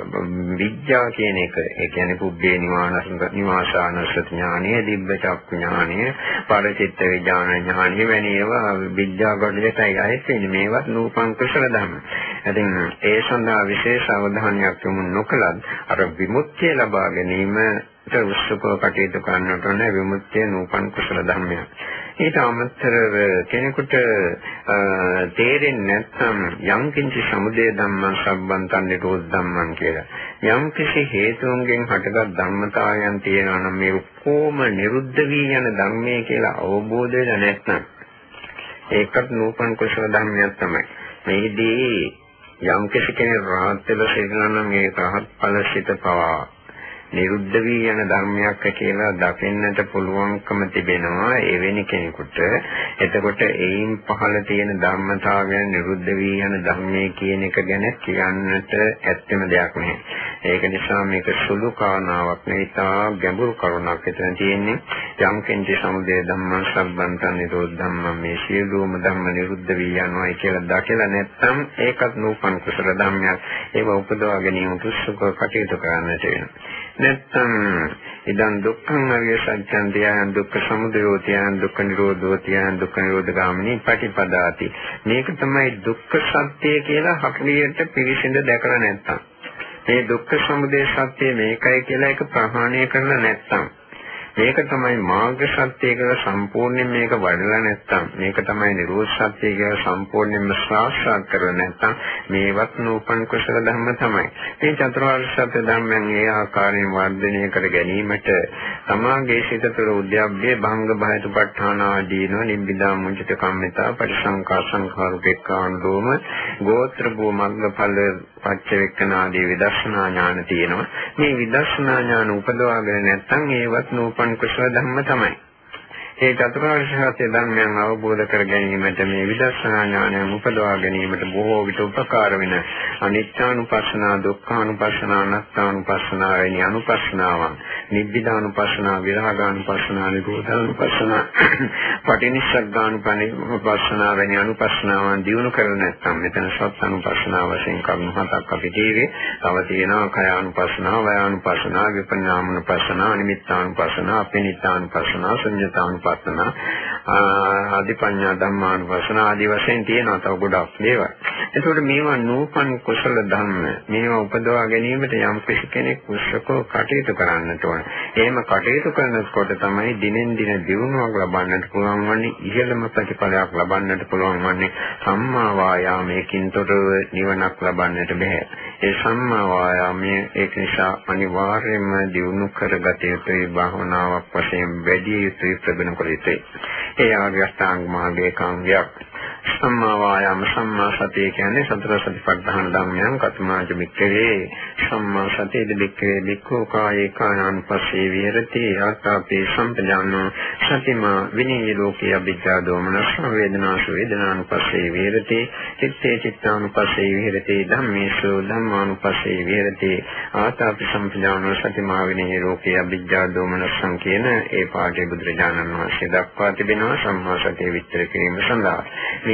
විද්‍යාව කියන එක, ඒ කියන්නේ පුබ්බේ නිවානස නිවාසානසත් ඥානය, දිබ්බචක් ඥානය, පරචිත්ත විඥාන ඥානය වැනි ඒවා විද්‍යාව කොටසයි අයිති වෙන්නේ. මේවත් නූපන් කුසල ධර්ම. ඉතින් ඒ සඳහා විශේෂ අවධානයක් යොමු නොකලත් අර විමුක්තිය ලබා ගැනීමට උත්සුකව කටයුතු කරන්නට ඕන විමුක්තිය නූපන් කුසල ධර්මයක්. ඊට අමතරව කෙනෙකුට තේරෙන්නේ නැත්නම් යම් කිසි සමුදය ධම්මං සම්බන්තන් නිරෝධ ධම්මං කියලා. යම් කිසි හේතුන්ගෙන් හටගත් ධර්මතාවයන් තියෙනවා නම් මේ කොහොම නිරුද්ධ වී යන ධර්මයේ කියලා අවබෝධ වෙලා නැත්නම් ඒකත් නූපන් කුසල ධර්මයක් තමයි. මේදී යම් කෙනෙක් රහත් වෙලා සිටිනවා නම් ඒ රහත් ඵල සිත පවා නිරුද්ධ වී යන ධර්මයක් කියලා දකින්නට පුළුවන්කම තිබෙනවා එවැනි කෙනෙකුට. එතකොට ඒයින් පහළ තියෙන ධර්මතාවයන් නිරුද්ධ වී යන ධර්මයේ කියන එක ගැන කියන්නට ඇත්තම දෙයක් නැහැ. ඒක නිසා මේක සුළු කාරණාවක් නෙවෙයි තා ගැඹුරු කරුණක් එතන තියෙන්නේ. යම් කෙනෙක් සමුදය ධම්මං සම්බන්තන් නිරෝධ ධම්මං මේ සියලුම ධම්ම නිරුද්ධ වී යනවායි කියලා දැකලා නැත්නම් ඒකත් නූපන් කුසල ධර්මයක්. ඒව උපදවා ගැනීම උත්සුක කටයුතු කරන්නට වෙනවා. නැත්නම් ඉදන් දුක්ඛං අරිය සත්‍යං ධ්‍යාන දුක්ඛ සමුදයෝ ධ්‍යාන දුක්ඛ නිරෝධෝ ධ්‍යාන දුක්ඛ නිරෝධ ගාමිනී පටිපදාති. මේක තමයි දුක්ඛ සත්‍ය කියලා හරියට පිළිසිඳ දැකලා නැත්තම්. මේ දුක්ඛ සමුදය සත්‍ය මේකයි කියලා එක ප්‍රහාණය කරලා නැත්තම්. මේක තමයි මාර්ග සත්‍ය කියලා සම්පූර්ණයෙන් මේක වඩලා නැත්තම් මේක තමයි නිරෝධ සත්‍ය කියලා සම්පූර්ණයෙන්ම සාක්ෂාත් කරලා නැත්තම් මේවත් නූපන් කුසල ධර්ම තමයි. මේ චතුරාර්ය සත්‍ය ධර්මයන් ඒ ආකාරයෙන් වර්ධනය කර ගැනීමට සමාගයේ සිත තුළ උද්‍යප්පේ භංග බයතුපත්ඨාන ආදීනව නිබ්බිදා මුංචිත කම්මිතා පරිසංකා සංඛාරුපේක්ඛාන දෝම ගෝත්‍ර භූ මග්ගඵල පච්චවෙක්කනාදී විදර්ශනා ඥාන තියෙනවා. මේ විදර්ශනා ඥාන උපදවාගෙන නැත්නම් ඒවත් නූපන් උපන් කුසල ධර්ම තමයි. ඒ චතුරාර්ය සත්‍ය ධර්මයන් අවබෝධ කර ගැනීමට මේ විදර්ශනා ඥානය උපදවා ගැනීමට බොහෝ විට උපකාර වෙන අනිත්‍යානුපස්සනා, දුක්ඛානුපස්සනා, අනාත්මානුපස්සනා වැනි අනුපස්සනාවන්, නිබ්බිදානුපස්සනා, විරාගානුපස්සනා, නිරෝධානුපස්සනා, පටිනිස්සග්ගානුපස්සනා වැනි අනුපස්සනාවන් දිනු කරලා නැත්නම් මෙතන සත් අනුපස්සනා වශයෙන් කරුණු හතක් අපි දීවේ. තව තියෙනවා කයානුපස්සනා, වයානුපස්සනා, විපඤ්ඤාමනුපස්සනා, නිමිත්තානුපස්සනා, අපිනිත්තානුපස්සනා, ශුන්‍යතානුපස්සනා ධම්මානුපස්සන ආදිපඤ්ඤා ධම්මානුපස්සන ආදී වශයෙන් තියෙනවා තව ගොඩක් දේවල්. ඒකෝට මේවා නූපන් කුසල ධම්ම මේවා උපදවා ගැනීමට යම් කෙනෙක් උත්සකව කටයුතු කරන්නට ඕන. එහෙම කටයුතු කරනකොට තමයි දිනෙන් දින දියුණුවක් ලබන්නට පුළුවන් වන්නේ ඉහළම ප්‍රතිඵලයක් ලබන්නට පුළුවන් වන්නේ සම්මා වායාමයකින් තොරව නිවනක් ලබන්නට බෑ. ඒ සම්මා වායාමයේ ඒක නිසා අනිවාර්යයෙන්ම දියුණු කරගත යුතුයි භාවනාවක් වශයෙන් වැඩි යුතුයි ප්‍රබලම කළ යුතුයි. ඒ ආර්ය අෂ්ටාංග මාර්ගයේ කාංගයක්. සම්මා වායාම සම්මා සතිය කියන්නේ සතර සතිපට්ඨාන ධර්මයන් කතමාජ මික්කේ සම්මා සතියද මික්කේ මික්කෝ කායේ කායानुපස්සේ විහෙරති ආකාපේ සම්පජානෝ සතිමා විනී ලෝකේ අභිජ්ජා දෝමනස් වේදනාසු වේදනානුපස්සේ විහෙරති චිත්තේ චිත්තානුපස්සේ විහෙරති ධම්මේසු ධම්මානුපස්සේ විහෙරති ආකාපේ සම්පජානෝ සතිමා විනී ලෝකේ අභිජ්ජා දෝමනස් කියන ඒ පාඩේ බුදුරජාණන් වහන්සේ දක්වා තිබෙනවා සම්මා සතිය විස්තර කිරීම සඳහා.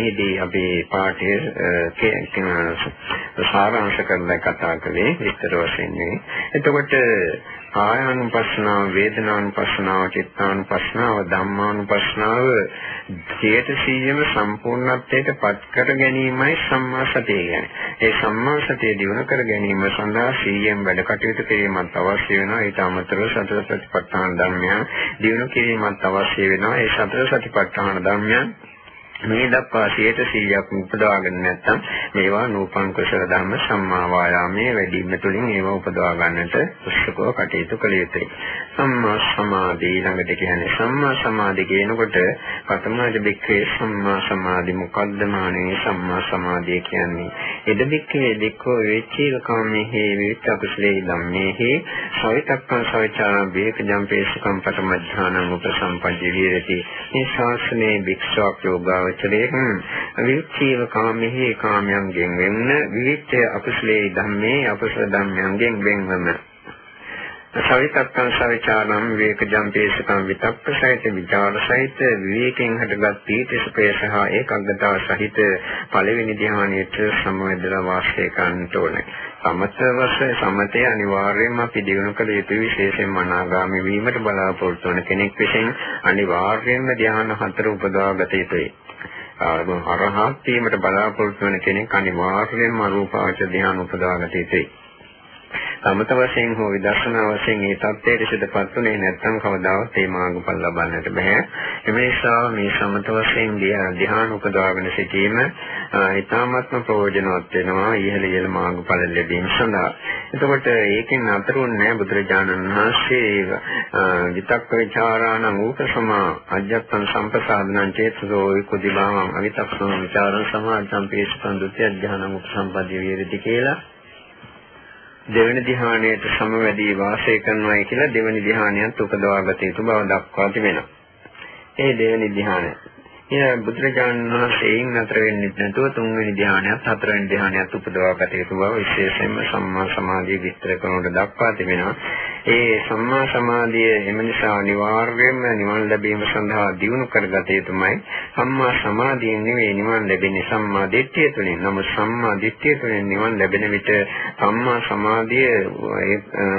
මෙහිදී අපි පාඨයේ සාරාංශ කරලා කතා කළේ විස්තර වශයෙන් නෙවෙයි. එතකොට කායානුපස්සනාව, වේදනානුපස්සනාව, චිත්තානුපස්සනාව, ධම්මානුපස්සනාව ධේතසීයම සම්පූර්ණත්වයට පත් කර ගැනීමයි සම්මා සතිය කියන්නේ. ඒ සම්මා සතිය දිනු කර ගැනීම සඳහා සීයෙන් වැඩ කටයුතු කිරීමත් අවශ්‍ය වෙනවා. ඊට අමතරව සතර සතිපට්ඨාන ධර්මයන් දිනු කිරීමත් අවශ්‍ය වෙනවා. ඒ සතර සතිපට්ඨාන ධර්මයන් මේ දක්වා 100%ක් උපදවාගෙන නැත්නම් මේවා නූපන් කුසල ධර්ම සම්මා වායාමයේ වැඩිම තුලින් ඒවා උපදවා ගන්නට උත්සුකව කටයුතු කළ යුතුයි. සම්මා සමාධි ළඟට කියන්නේ සම්මා සමාධි කියනකොට පතමාද බික්කේ සම්මා සමාධි මොකද්ද මානේ සම්මා සමාධිය කියන්නේ? එද බික්කේ දෙකෝ වේචීල කාමයේ විවිච්ඡ කුසලේ ධම්මේ සවිතක්කං සවිචාරං බේක ජම්පේසකම් පතමඥානං උපසම්පජ්ජ විරති. මේ ශාසනයේ භික්ෂුවක් යෝගාව යෝගාවචරයෙන් විචීව කාමෙහි කාමයන්ගෙන් වෙන්න විවිච්ඡය අකුසලේ ධම්මේ අකුසල ධම්මයන්ගෙන් වෙන්වම සවිතක්කං සවිචාරම් විවේකජම් පේසකම් විතක්ක සහිත විචාර සහිත විවේකයෙන් හටගත් පීතිසුඛය සහ ඒකාග්‍රතාව සහිත පළවෙනි ධ්‍යානයට සමවැදලා වාසය කරන්නට ඕනේ. සමතවස සමතේ අනිවාර්යයෙන්ම අපි දිනු කළ යුතු විශේෂයෙන්ම අනාගාමී වීමට බලාපොරොත්තු වන කෙනෙක් විසින් අනිවාර්යයෙන්ම ධ්‍යාන හතර උපදවා ගත යුතුයි. අරහත් වීමට බලාපොරොත්තු වෙන කෙනෙක් අනිවාර්යයෙන්ම රූපාවචර ධ්‍යාන උපදවාගත යුතුයි. සමත වශයෙන් හෝ විදර්ශනා වශයෙන් මේ தත්ත්වයට සිදුපත් උනේ නැත්නම් කවදාවත් මේ මාර්ගඵල ලබන්නට බෑ. ඒ නිසා මේ සමත වශයෙන් ධ්‍යාන උපදවාගෙන සිටීම ඊ타මත්ම ප්‍රයෝජනවත් වෙනවා ඉහළ ඉහළ මාර්ගඵල ලැබීම සඳහා. එතකොට ඒකෙන් අතරුන්නේ නැහැ බුදුරජාණන් වහන්සේ විතක්ක ਵਿਚාරාණ උපසමා අධ්‍යාත්ම සම්පසාදනං චේතසෝ කුදිමාවං අවිතක්කං විචාරං සමාධං පේසුතං ဒုတိ ය ඥානං උපසම්පදී වේරති කියලා දෙවෙනි ධ්‍යානයට සමවැදී වාසය කරනවායි කියලා දෙවෙනි ධ්‍යානයත් උපදවාගත යුතු බව දක්වා තිබෙනවා. ඒ දෙවෙනි ධ්‍යානය එය බුදුරජාණන් වහන්සේයින් නතර වෙන්නේ නැතුව තුන්වෙනි ධ්‍යානයත් හතරවෙනි ධ්‍යානයත් උපදවා ගත යුතු බව විශේෂයෙන්ම සම්මා සමාධිය විස්තර කරනකොට දක්වා තිබෙනවා. ඒ සම්මා සමාධිය එම නිසා අනිවාර්යයෙන්ම නිවන් ලැබීම සඳහා දියුණු කරගත යුතුමයි. සම්මා සමාධියෙන් නෙවෙයි නිවන් ලැබෙන්නේ සම්මා දිට්ඨිය තුළින්. නමුත් සම්මා දිට්ඨිය තුළින් නිවන් ලැබෙන විට සම්මා සමාධිය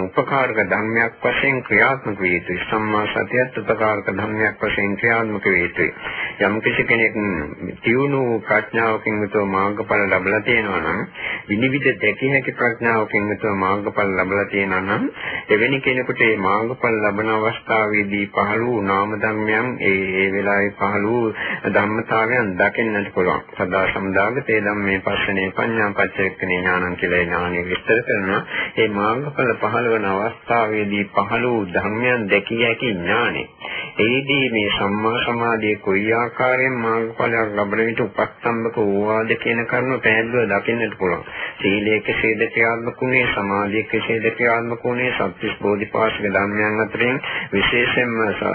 උපකාරක ධර්මයක් වශයෙන් ක්‍රියාත්මක විය යුතුයි. සම්මා සතියත් උපකාරක ධර්මයක් වශයෙන් ක්‍රියාත්මක විය යුතුයි. යම් කිසි කෙනෙක් තියුණු ප්‍රඥාවකින් යුතුව මාර්ගඵල ලැබලා තියෙනවා නම් විනිවිද දැකිය හැකි ප්‍රඥාවකින් යුතුව මාර්ගඵල ලැබලා තියෙනවා නම් එවැනි කෙනෙකුට මේ මාර්ගඵල ලබන අවස්ථාවේදී පහළ වූ නාම ධර්මයන් ඒ ඒ වෙලාවේ පහළ වූ ධම්මතාවයන් දකින්නට පුළුවන්. සදා සම්දාගතේ ධම්මේ පස්සනේ පඤ්ඤා පච්චේක්කනේ ඥානං කියලා ඥානෙ විස්තර කරනවා. මේ මාර්ගඵල පහළ වන අවස්ථාවේදී පහළ වූ ධර්මයන් දැකිය හැකි ඥානෙ. ඒදී මේ සම්මා සමාධියේ කොයි ආකාරයෙන් ආකාරයෙන් මාර්ගඵලයක් ලබන විට උපස්තම්භක වූවාද කියන කරුණ පැහැදිලිව දකින්නට පුළුවන්. සීලයේ කෙසේද ක්‍රියාත්මකුනේ, සමාධියේ කෙසේද ක්‍රියාත්මකුනේ, සත්‍විස් බෝධිපාශික ධර්මයන් අතරින් විශේෂයෙන්ම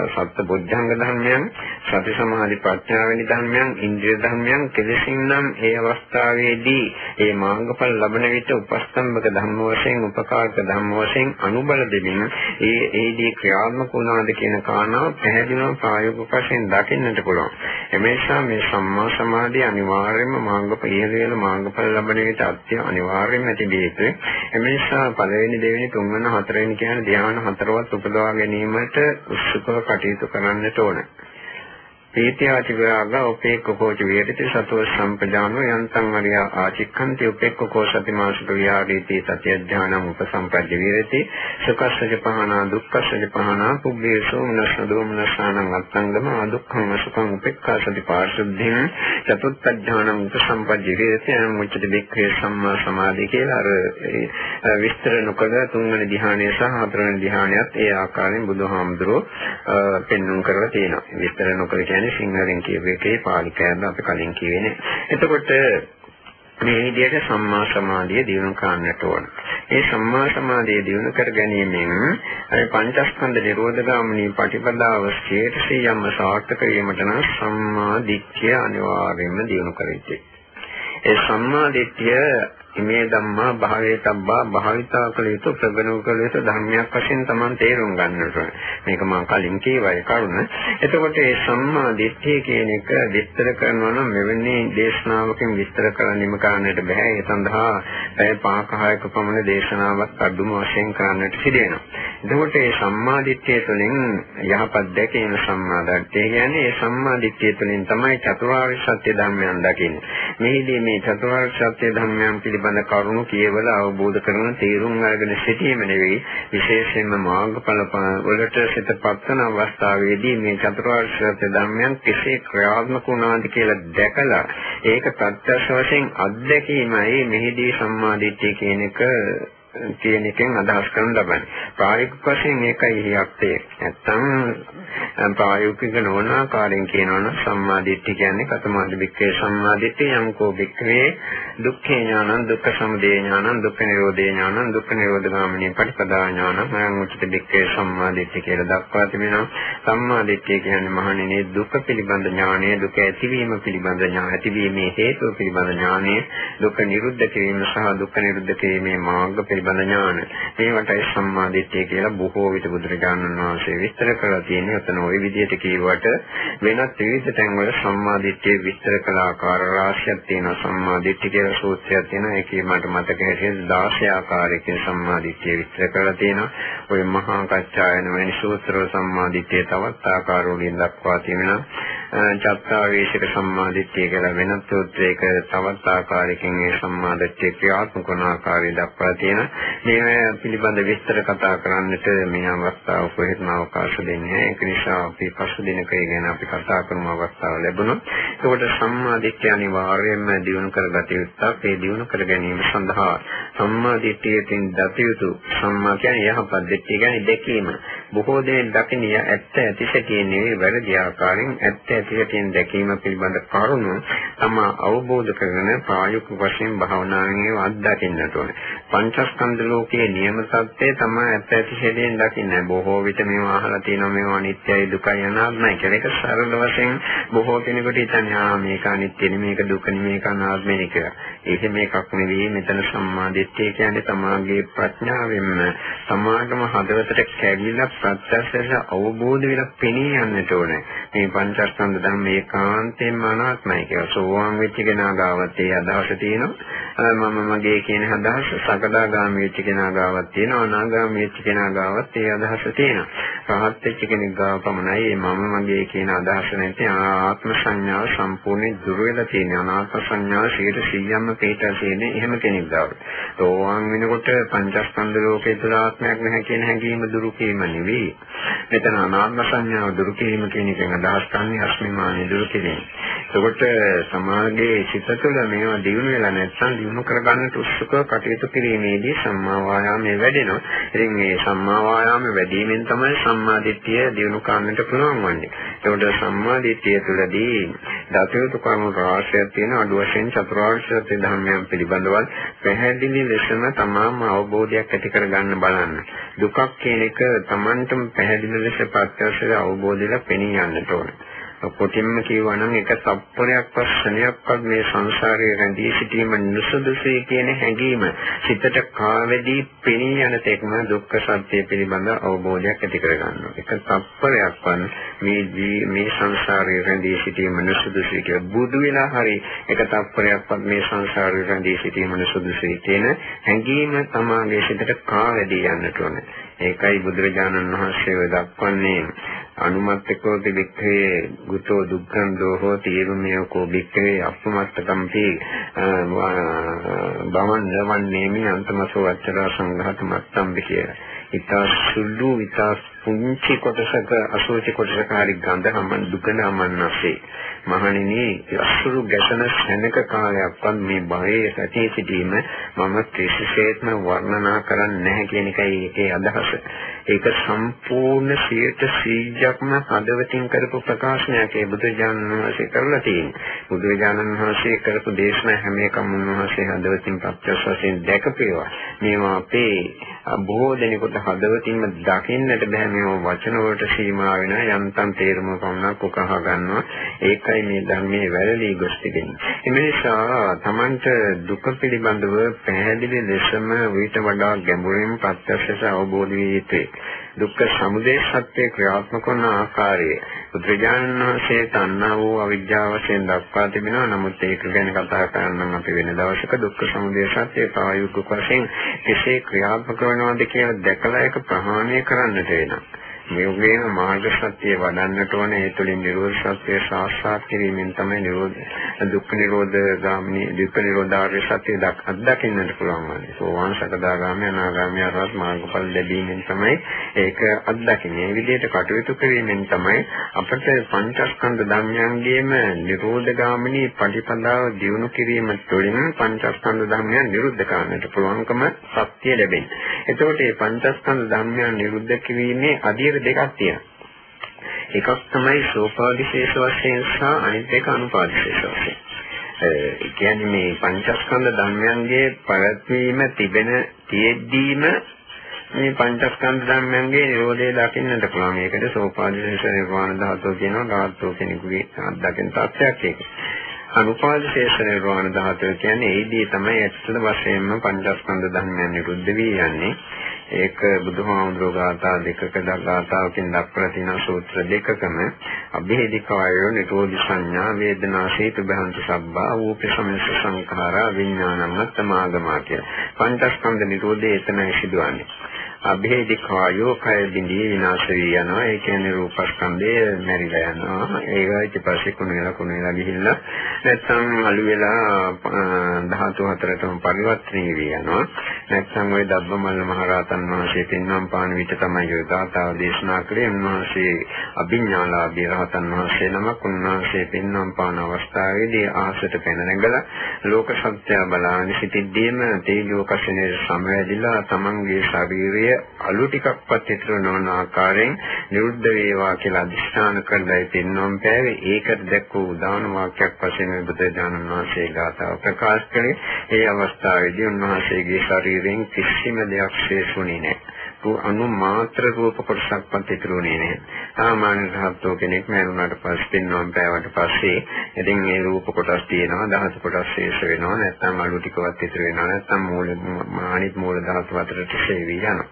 සත්‍ය බොද්ධංග ධර්මයන්, සති සමාධි ප්‍රඥා වැනි ධර්මයන්, ඉන්ද්‍රිය ධර්මයන් කෙලෙසින්නම් ඒ අවස්ථාවේදී ඒ මාර්ගඵල ලබන විට උපස්තම්භක ධර්ම වශයෙන්, උපකාරක ධර්ම වශයෙන් අනුබල දෙමින් ඒ ඒදී ක්‍රියාත්මක වුණාද කියන කාරණාව පැහැදිලිව ප්‍රායෝගික වශයෙන් දකින්නට පුළුවන්. එමේසා මේ සම්මා සමාධිය අනිවාර්යයෙන්ම මාර්ගඵල ඉහළ මාර්ගඵල ලබන විට අත්‍ය අනිවාර්යයෙන්ම ඇති දෙයක්. එමේසා පළවෙනි දෙවෙනි තුන්වෙනි හතරවෙනි කියන ධ්‍යාන හතරවත් උපදවා ගැනීමට උත්සුකව කටයුතු කරන්නට ඕනේ. පීතියාච විරාග උපේක්ඛකෝච විහෙරති සතෝ සම්පජානෝ යන්තං අරිය ආචික්ඛන්ති උපේක්ඛකෝ සතිමාසුක විහාරීති සත්‍ය ඥානං උපසම්පජ්ජ විහෙරති සුඛස්සජ පහනා දුක්ඛස්සජ පහනා පුබ්බේ සෝමනස්ස දෝමනස්සානං අත්තංගම දුක්ඛං සුඛං උපේක්ඛා සති පාරිශුද්ධින් චතුත්ථ ඥානං උපසම්පජ්ජ විහෙරති අනුමුච්චති වික්ඛේ සම්මා සමාධි කියලා අර විස්තර නොකළ තුන්වෙනි ධ්‍යානය සහ හතරවෙනි ධ්‍යානයත් ඒ ආකාරයෙන් බුදුහාමුදුරෝ පෙන්වුම් කරලා තියෙනවා. විස්තර නොකළ කියන්නේ කියන්නේ සිංහලෙන් කියපු එකේ පාලි කෑම අපි කලින් කිව්වේ නේ. එතකොට මේ විදිහට සම්මා සමාධිය දිනු කරන්නට ඕන. මේ සම්මා සමාධිය දිනු කර ගැනීමෙන් අර පංචස්කන්ධ නිරෝධ ගාමිනී ප්‍රතිපදාව ශේෂියම්ම සාර්ථක වීමට නම් සම්මා දිට්ඨිය අනිවාර්යයෙන්ම දිනු කර යුතුයි. ඒ සම්මා දිට්ඨිය මේ ධම්මා භාවයේ තබ්බා භාවිතා කළ යුතු ප්‍රගණු කළ යුතු ධර්මයක් වශයෙන් Taman තේරුම් ගන්නට මේක මම කලින් කියවයි කරුණ. එතකොට මේ සම්මා දිට්ඨිය කියන එක විස්තර කරනවා නම් මෙවැනි දේශනාවකින් විස්තර කරන්නම කරන්නට බෑ. ඒ සඳහා පැය 5-6ක පමණ දේශනාවක් අඩුම වශයෙන් කරන්නට සිදු වෙනවා. එතකොට මේ සම්මා දිට්ඨිය තුළින් යහපත් දැකීම සම්මා දිට්ඨිය කියන්නේ මේ සම්මා දිට්ඨිය තුළින් තමයි චතුරාර්ය සත්‍ය ධර්මයන් දකින්නේ. මෙහිදී මේ චතුරාර්ය සත්‍ය ධර්මයන් පිළිබඳ කරුණු කියවල අවබෝධ කරන තේරුම් අරගෙන සිටීම නෙවෙයි විශේෂයෙන්ම මාර්ගඵල වලට සිතපත් වන අවස්ථාවේදී මේ චතුරාර්ය සත්‍ය ධර්මයන් කෙසේ ක්‍රියාත්මක වුණාද කියලා දැකලා ඒක ප්‍රත්‍යක්ෂ වශයෙන් අත්දැකීමයි මෙහිදී සම්මාදිට්ඨිය කියන එක කියන එකෙන් අදහස් කරන ලබන්නේ. ප්‍රායෝගික වශයෙන් මේකයි ඉහියක්තේ. නැත්තම් ප්‍රායෝගික නොවන ආකාරයෙන් කියනවනම් සම්මාදිට්ඨිය කියන්නේ කතමාද බික්කේ සම්මාදිට්ඨිය යම්කෝ බික්කේ දුක්ඛේ ඥානං දුක්ඛ සමුදය ඥානං දුක්ඛ නිරෝධේ ඥානං දුක්ඛ නිරෝධ ගාමිනී පටිපදා ඥානං මයං උච්චිත බික්කේ සම්මාදිට්ඨිය කියලා දක්වා තිබෙනවා. සම්මාදිට්ඨිය කියන්නේ මහණෙනි දුක පිළිබඳ ඥානය දුක ඇතිවීම පිළිබඳ ඥාන ඇතිවීමේ හේතුව පිළිබඳ ඥානය දුක නිරුද්ධ කිරීම සහ දුක්ඛ නිරුද්ධ කිරීමේ මාර්ග පිළිබඳ පිළිබඳ ඥාන. මේවටයි සම්මාදිට්ඨිය කියලා බොහෝ විට බුදුරජාණන් වහන්සේ විස්තර කරලා තියෙන්නේ. ඔතන ওই විදිහට කියවට වෙනත් විවිධ තැන්වල සම්මාදිට්ඨිය විස්තර කළ ආකාර රාශියක් තියෙනවා. සම්මාදිට්ඨිය කියලා සූත්‍රයක් තියෙනවා. ඒකේ මට මතක හැටියට 16 ආකාරයකින් සම්මාදිට්ඨිය විස්තර කරලා තියෙනවා. ওই මහා කච්චායන වැනි සූත්‍රවල සම්මාදිට්ඨිය තවත් ආකාරවලින් දක්වා තියෙනවා. චත්තාවේශක සම්මාදිට්ඨිය කියලා වෙනත් සූත්‍රයක තවත් ආකාරයකින් මේ සම්මාදිට්ඨිය ක්‍රියාත්මක වන ආකාරය දක්වා තියෙනවා. මේ පිළිබඳ විස්තර කතා කරන්නට මේ අවස්ථාව කොහෙත්ම අවකාශ දෙන්නේ නැහැ. ඒක නිසා අපි පසු දිනක ගැන අපි කතා කරමු අවස්ථාව ලැබුණොත්. ඒකට සම්මා දිට්ඨිය අනිවාර්යයෙන්ම දියුණු කරගත යුත්තක්. ඒ දියුණු කර ගැනීම සඳහා සම්මා දිට්ඨියෙන් දත යුතු සම්මා කියන්නේ යහපත් දිට්ඨිය කියන්නේ දැකීම. බොහෝ දෙනෙක් දකිනිය ඇත්ත ඇතිසැටියෙන් නෙවෙයි වැරදි ආකාරයෙන් ඇත්ත ඇතිසැටියෙන් දැකීම පිළිබඳ කරුණු තම අවබෝධ කරගෙන ප්‍රායෝගික වශයෙන් භාවනාවෙන් අත්දකින්නට ඕනේ. පංචස්කන්ධ ස්කන්ධ ලෝකයේ නියම සත්‍යය තමයි ඇත්ත ඇති හෙලියෙන් දකින්නේ. බොහෝ විට මේවා අහලා තියෙනවා මේවා අනිත්‍යයි දුකයි අනාත්මයි කියලා. ඒක සරල වශයෙන් බොහෝ කෙනෙකුට හිතන්නේ ආ මේක අනිත්‍යනේ මේක දුකනේ මේක අනාත්මනේ කියලා. ඒක මේකක් නෙවෙයි මෙතන සම්මාදිට්ඨිය කියන්නේ තමාගේ ප්‍රඥාවෙන්ම තමාගම හදවතට කැවිලා ප්‍රත්‍යක්ෂව අවබෝධ වෙලා පෙනී යන්නට ඕනේ. මේ පංචස්කන්ධ ධර්ම ඒකාන්තයෙන්ම අනාත්මයි කියලා. සෝවාන් වෙච්ච කෙනා ගාවත් ඒ අදහස තියෙනවා. මම මගේ කියන අදහස සකදාගාමී වෙච්ච කෙනා ගාවක් තියෙනවා අනාගාමී වෙච්ච කෙනා ගාවත් ඒ අදහස තියෙනවා රහත් වෙච්ච කෙනෙක් ගාව පමණයි මම මගේ කියන අදහස නැති ආත්ම සංඥාව සම්පූර්ණයෙන් දුර වෙලා තියෙන අනාත්ම සංඥාව 100%ක්ම පිටා තියෙන එහෙම කෙනෙක් ගාව. තෝවාන් වෙනකොට පංචස්කන්ධ ලෝකේ තුල ආත්මයක් නැහැ කියන හැඟීම දුරු කිරීම නෙවෙයි. මෙතන අනාත්ම සංඥාව දුරු කිරීම කියන එකෙන් අදහස් කරන්නේ අස්මිමානිය දුරු කිරීම. එතකොට සමාජයේ සිත තුළ මේවා දිනු වෙලා නැත්නම් දිනු කරගන්නට උත්සුක කටයුතු කිරීමේදී සම්මා වායාමයේ වැඩෙනවා. ඉතින් මේ සම්මා වායාමයේ වැඩිවීමෙන් තමයි සම්මා දිට්ඨිය දිනු කරන්නට පුළුවන් වන්නේ. ඒකට සම්මා දිට්ඨිය තුළදී දසයුතු කර්ම රාශියක් තියෙන අඩු වශයෙන් චතුරාර්ය සත්‍ය ධර්මයන් පිළිබඳව පැහැදිලි ලෙසම තමාම අවබෝධයක් ඇති කරගන්න බලන්න. දුකක් කියන එක Tamanටම පැහැදිලි ලෙස ප්‍රත්‍යක්ෂව අවබෝධයලා පෙනී යන්නට ඕනේ. කොටින්ම කියවා නම් එක තප්පරයක්වත් ශනියක්වත් මේ සංසාරයේ රැඳී සිටීම නුසුදුසුයි කියන හැඟීම සිතට කාවැදී පෙනී යන තෙක්ම දුක්ඛ සත්‍ය පිළිබඳ අවබෝධයක් ඇති කරගන්නවා. එක තප්පරයක්වත් මේ මේ සංසාරයේ රැඳී සිටීම නුසුදුසුයි කියලා බුදු වෙලා හරි එක තප්පරයක්වත් මේ සංසාරයේ රැඳී සිටීම නුසුදුසුයි කියන හැඟීම තමාගේ සිතට කාවැදී යන්නට ඕනේ. ඒකයි බුදුරජාණන් වහන්සේ දක්වන්නේ අනුමත්තකෝ වික්ඛේ ගුතෝ දුක්ඛන්தோ හෝති එවමෙය කෝ වික්ඛේ අපමත්තකම්පි බවන් නවන්නේමි අන්තමසෝ අච්චර සංඝාත මත්තම් විකිය. ඊතා සුළු ඊතා පුංචි කොටසක අසෝචි කොටසක හරි ගඳ හමන් දුකන හමන්නසේ මහණෙනි අසුරු ගැසෙන සෙනක කාලයක්වත් මේ භවයේ සැටි සිටීම මම කිසිසේත්ම වර්ණනා කරන්නේ නැහැ කියන එකයි ඒකේ අදහස. ඒක සම්පූර්ණ 100%ක්ම හදවතින් කරපු ප්‍රකාශනයක් ඒ බුදුජානන වහන්සේ කරලා තියෙනවා. බුදුජානන වහන්සේ කරපු දේශනා හැම එකම උන්වහන්සේ හදවතින් ප්‍රත්‍යක්ෂ වශයෙන් දැකපේවා. මේවා අපේ බොහෝ දෙනෙකුට හදවතින්ම දකින්නට බෑ මේ වචන වලට සීමා වෙන යන්තම් තේරුම පමණක් උකහා ගන්නවා ඒකයි මේ ධර්මයේ වැළලී ගොස් තිබෙන්නේ එම නිසා Tamanට දුක පිළිබඳව පැහැදිලි ලෙසම ඊට වඩා ගැඹුරින් ප්‍රත්‍යක්ෂව අවබෝධ විය යුතුයි දුක්ඛ සමුදය සත්‍ය ක්‍රියාත්මක වන ආකාරය බුදුරජාණන් වහන්සේ තණ්හා වූ අවිද්‍යාව වශයෙන් දක්වා තිබෙනවා. නමුත් ඒක ගැන කතා කරන්න අපි වෙන දවසක දුක්ඛ සමුදය සත්‍ය ප්‍රායෝගික වශයෙන් කෙසේ ක්‍රියාත්මක වෙනවද කියලා දැකලා ඒක ප්‍රහාණය කරන්නට වෙනවා. මේ වගේම මාර්ග සත්‍ය වඩන්නට ඕනේ ඒ තුළින් නිරෝධ සත්‍ය සාක්ෂාත් කිරීමෙන් තමයි නිරෝධ දුක්ඛ නිරෝධ ගාමිනී දුක්ඛ නිරෝධාර්ය සත්‍ය අත්දකින්නට පුළුවන් වන්නේ. සෝවාන් සකදාගාමී අනාගාමී අරහත් මාර්ගඵල ලැබීමෙන් තමයි ඒක අත්දකින්නේ. මේ විදිහට කටයුතු කිරීමෙන් තමයි අපට පංචස්කන්ධ ධර්මයන්ගේම නිරෝධ ගාමිනී පටිපදාව දියුණු කිරීම තුළින් පංචස්කන්ධ ධර්මයන් නිරුද්ධ කරන්නට පුළුවන්කම සත්‍ය ලැබෙන්නේ. එතකොට මේ පංචස්කන්ධ ධර්මයන් නිරුද්ධ කිරීමේ අධිර දෙකක් තියෙනවා. එකක් තමයි සෝපාදිශේෂ වශයෙන් සහ අනිත් එක අනුපාදිශේෂ වශයෙන්. ඒ කියන්නේ මේ පංචස්කන්ධ ධර්මයන්ගේ පැවැත්වීම තිබෙන තියෙද්දීම මේ පංචස්කන්ධ ධර්මයන්ගේ නිරෝධය දකින්නට පුළුවන්. ඒකට සෝපාදිශේෂ නිර්වාණ ධාතුව කියනවා. ධාතුව කෙනෙකුගේ අත්දකින තත්ත්වයක් ඒක. අනුපාදිශේෂ නිර්වාණ ධාතුව කියන්නේ ඒදී තමයි ඇත්තට වශයෙන්ම පංචස්කන්ධ ධර්මයන් නිරුද්ධ වී යන්නේ. ඒක බුදුහාමුදුරුවෝ ගාථා දෙකක ගාථාවකින් දක්වලා තියෙන සූත්‍ර දෙකකම අභේදිකායෝ නිරෝධි සංඥා වේදනා හේතු බහන්ත සබ්බා ඌපේ සමස්ත සංඛාරා විඥානං අත්තමාගමා කියලා. පංචස්කන්ධ නිරෝධය එතනයි සිදුවන්නේ. අභේදික කායෝ කය බිඳී විනාශ වී යනවා. ඒ කියන්නේ රූපස්කන්ධය මැරිලා යනවා. ඒක ඊට පස්සේ කුණ වෙලා කුණ වෙලා ගිහිල්ලා නැත්නම් අලු වෙලා ධාතු හතරටම පරිවර්තනය වී යනවා. නැත්නම් ওই දබ්බමල්ල මහරහතන් වහන්සේ පින්නම් පාන විට තමයි ඔය ධාතාව දේශනා කළේ. උන්වහන්සේ අභිඥාලාභී රහතන් වහන්සේ නමක් උන්වහන්සේ පින්නම් පාන අවස්ථාවේදී ආසට පැන නැගලා ලෝක සත්‍ය බලාගෙන සිටිද්දීම තේජෝ කසිනේ සමවැදිලා තමන්ගේ ශරීරය අලු ටිකක්වත් ඉතුරු නොවන ආකාරයෙන් නිරුද්ධ වේවා කියලා අදිස්ථාන කරලා පින්නම් පෑවේ. ඒකට දැක්වූ උදාන වාක්‍යයක් වශයෙන් බුදුදානන් වහන්සේ ගාථාව ප්‍රකාශ කළේ. ඒ අවස්ථාවේදී උන්වහන්සේගේ ශරීරයෙන් කිසිම දෙයක් ශේෂුනේ නැහැ. අනු මාත්‍ර රූප කොටසක්වත් ඉතුරුනේ නැහැ. සාමාන්‍ය රහතෝ කෙනෙක් මරුණාට පස්සේ පින්නම් පෑවට පස්සේ ඉතින් මේ රූප කොටස් තියෙනවා දහස් කොටස් ශේෂ වෙනවා නැත්නම් අලු ටිකවත් ඉතුරු වෙනවා නැත්නම් මූල අනිත් මූල දහස් අතරට ශේවි යනවා.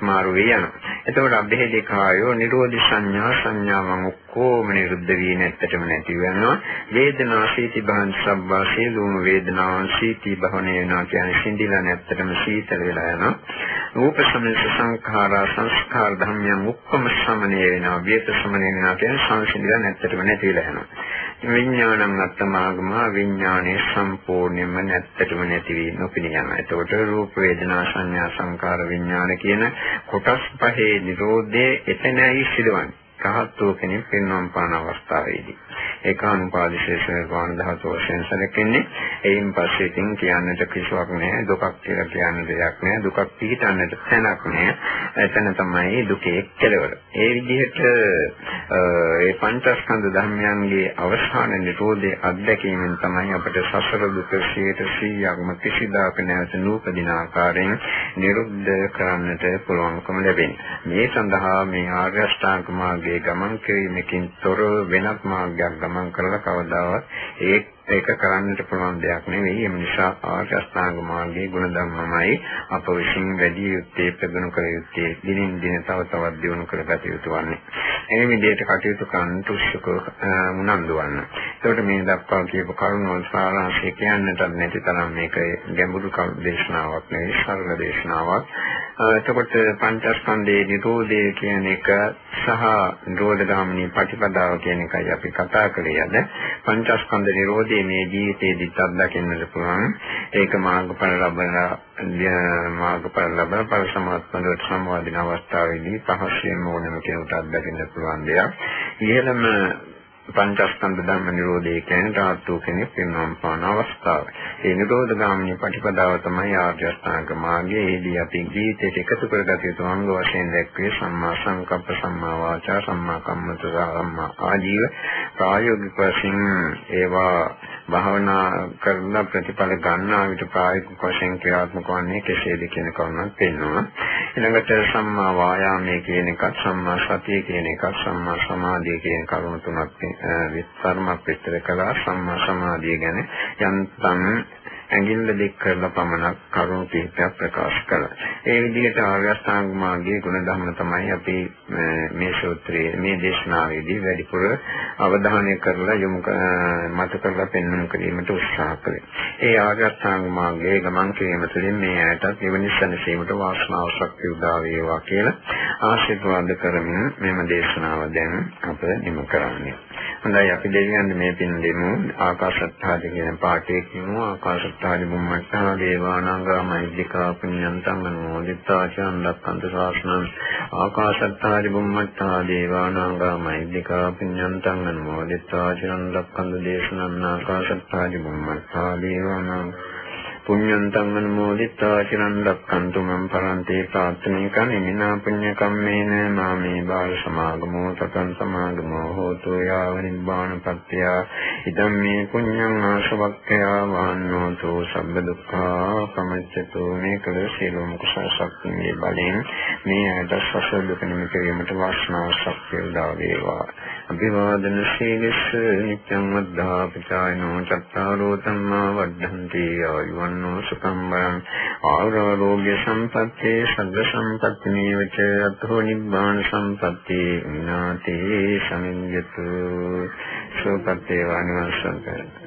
මාරු වී යනවා. එතකොට අභේදේ කායෝ නිරෝධි සංඥා සංඥාවන් ඔක්කොම නිරුද්ධ වී නැත්තටම නැති වෙනවා. වේදනා සීති බහන් සබ්බා සියලුම වේදනාවන් සීති බහන වෙනවා කියන්නේ සිඳිලා නැත්තටම සීතල වෙලා යනවා. රූප සමනස සංඛාරා සංස්කාර ධර්මයන් ඔක්කොම සමනය වෙනවා. වියත සමනය වෙනවා කියන්නේ සංසිඳිලා නැත්තටම නැතිලා යනවා. විඥානං අත්තමාගම විඥානයේ සම්පූර්ණයෙන්ම නැත්තටම නැති වී නොපින යනවා. එතකොට රූප වේදනා සංඥා සංකාර විඥාන කියන කොටස් පහේ නිරෝධයේ එතනයි සිදුවන්නේ. රහත්ෝ කෙනෙක් පින්නම් පාන අවස්ථාවේදී ඒකානුපාදිශේෂ නිර්වාණ ධාතු වශයෙන් සැලකෙන්නේ. එයින් පස්සේ ඉතින් කියන්නට කිසිවක් නැහැ දුකක් කියලා කියන්න දෙයක් නැහැ දුකක් පිහිටන්නට තැනක් නැහැ. එතන තමයි දුකේ කෙලවර ඒ විදිහට ඒ පංචස්කන්ධ ධර්මයන්ගේ අවසාන නිරෝධයේ අත්දැකීමෙන් තමයි අපට සසර දුක 100%ක්ම කිසිදාක නැවත නූපදින ආකාරයෙන් නිරුද්ධ කරන්නට පුළුවන්කම ලැබෙන්නේ. මේ සඳහා මේ ආර්ය අෂ්ටාංග මාර්ගයේ මාර්ගයේ ගමන් කිරීමකින් තොර වෙනත් මාර්ගයක් ගමන් කරලා කවදාවත් ඒ ඒක කරන්නට පුළුවන් දෙයක් නෙවෙයි. ඒ නිසා ආර්ය අෂ්ටාංග මාර්ගයේ ගුණධර්මමයි අප විසින් වැඩි යුත්තේ ප්‍රගුණ කළ යුත්තේ දිනින් දින තව තවත් දියුණු කරගත යුතු වන්නේ. මේ විදිහට කටයුතු කරන්නට උත්සුක උනන්දු වන්න. ඒකට මේ දක්වා කියපු කරුණු සාරාංශය කියන්නට නැති තරම් මේක ගැඹුරු දේශනාවක් නෙවෙයි සරල දේශනාවක්. එතකොට පංචස්කන්ධයේ නිරෝධය කියන එක සහ නිරෝධගාමිනී ප්‍රතිපදාව කියන එකයි අපි කතා කළේ අද. පංචස්කන්ධ නිරෝධය මේ ජීවිතයේදීත් අත්දකින්නට පුළුවන්. ඒක මාර්ගඵල ලබලා මාර්ගඵල ලබන පරසමාත්මකට සම්වාදින අවස්ථාවේදී පහසෙන් ඕනම කෙනෙකුට අත්දකින්න පුළුවන් දෙයක්. ඉහළම පංචස්කන්ධ ධර්ම නිරෝධය කියන්නේ ධාතු කෙනෙක් වෙනවම් පාන අවස්ථාව. ඒ නිරෝධ ගාමිනී ප්‍රතිපදාව තමයි ආර්ය අෂ්ටාංග මාර්ගය. ඒදී අපි ජීවිතයට එකතු කරගත යුතු අංග වශයෙන් දැක්වේ සම්මා සංකප්ප, සම්මා වාචා, සම්මා කම්මන්ත, සම්මා ආජීව ප්‍රායෝගික වශයෙන් ඒවා භාවනා කරලා ප්‍රතිඵල ගන්නා විට ප්‍රායෝගික වශයෙන් ක්‍රියාත්මක වන්නේ කෙසේද කියන කරුණක් පෙන්වනවා. ඊළඟට සම්මා වායාමයේ කියන එකත් සම්මා සතිය කියන එකත් සම්මා සමාධිය කියන කරුණු තුනක් විස්තරමක් විස්තර කළා. සම්මා සමාධිය ගැන යන්තම් ඇඟිල්ල දික් කරලා පමණක් කරුණු කිහිපයක් ප්‍රකාශ කළා. ඒ විදිහට ආර්ය අෂ්ටාංග මාර්ගයේ ගුණධර්ම තමයි අපි මේ සූත්‍රයේ මේ දේශනාවේදී වැඩිපුර අවධානය කරලා යොමු මත කරලා පෙන්වන්න කිරීමට උත්සාහ කළේ. ඒ ආර්ය අෂ්ටාංග මාර්ගයේ ගමන් කිරීම තුළින් මේ ඇයටත් එවැනි සැනසීමට වාසනාව ශක්තිය උදා වේවා කියලා ආශිර්වාද කරමින් මෙම දේශනාව දැන් අප නිම කරන්නේ. හොඳයි අපි දෙවියන් මේ පින් දෙමු. ආකාශත්තාදී කියන පාඨයේ කියමු ආකාශත්තාදී බුම්මත්තා දේවානාගා මෛත්‍රිකා පුඤ්ඤන්තං අනුමෝදිතා චන්දක්කන්ත ශාසනං ආකාශත්තාදී බුම්මත්තා දේවානාගා මෛත්‍රිකා පුඤ්ඤන්තං අනුමෝදිතා චන්දක්කන්ත දේශනං. ආකාශත්තාදී බුම්මත්තා දේවානාගා. පුඤ්ඤන්තං අනුමෝදිත්වා චිරන් රක්칸තු මම් පරන්තේ ප්‍රාර්ථනිකං ඉමිනා පුඤ්ඤ කම්මේන මාමේ බාල සමාගමෝ සතං සමාගමෝ හෝතු යාව නිබ්බාන පත්‍ය. ඉදම් මේ පුඤ්ඤං ආශවක්ඛයා වහන්නෝතු සබ්බ දුක්ඛා පමච්චතු මේ කල සියලුම කුසල ශක්තියේ බලෙන් මේ ඇයට සසල දුක නිමිතීමට වාසනාව ශක්තිය උදා වේවා. අභිවාදන සීලස්ස නිත්‍යං වද්ධා පිටායනෝ චත්තාරෝ ධම්මා වද්ධන්ති ආයුවන් සම්පන්නෝ සුඛං වරං ආරෝග්‍ය සම්පත්තේ සග්ග සම්පත්ති නීවච අතෝ නිබ්බාන සම්පත්ති නාතේ සමිඤ්ඤතු සෝපත්තේ වානිවංශං කරති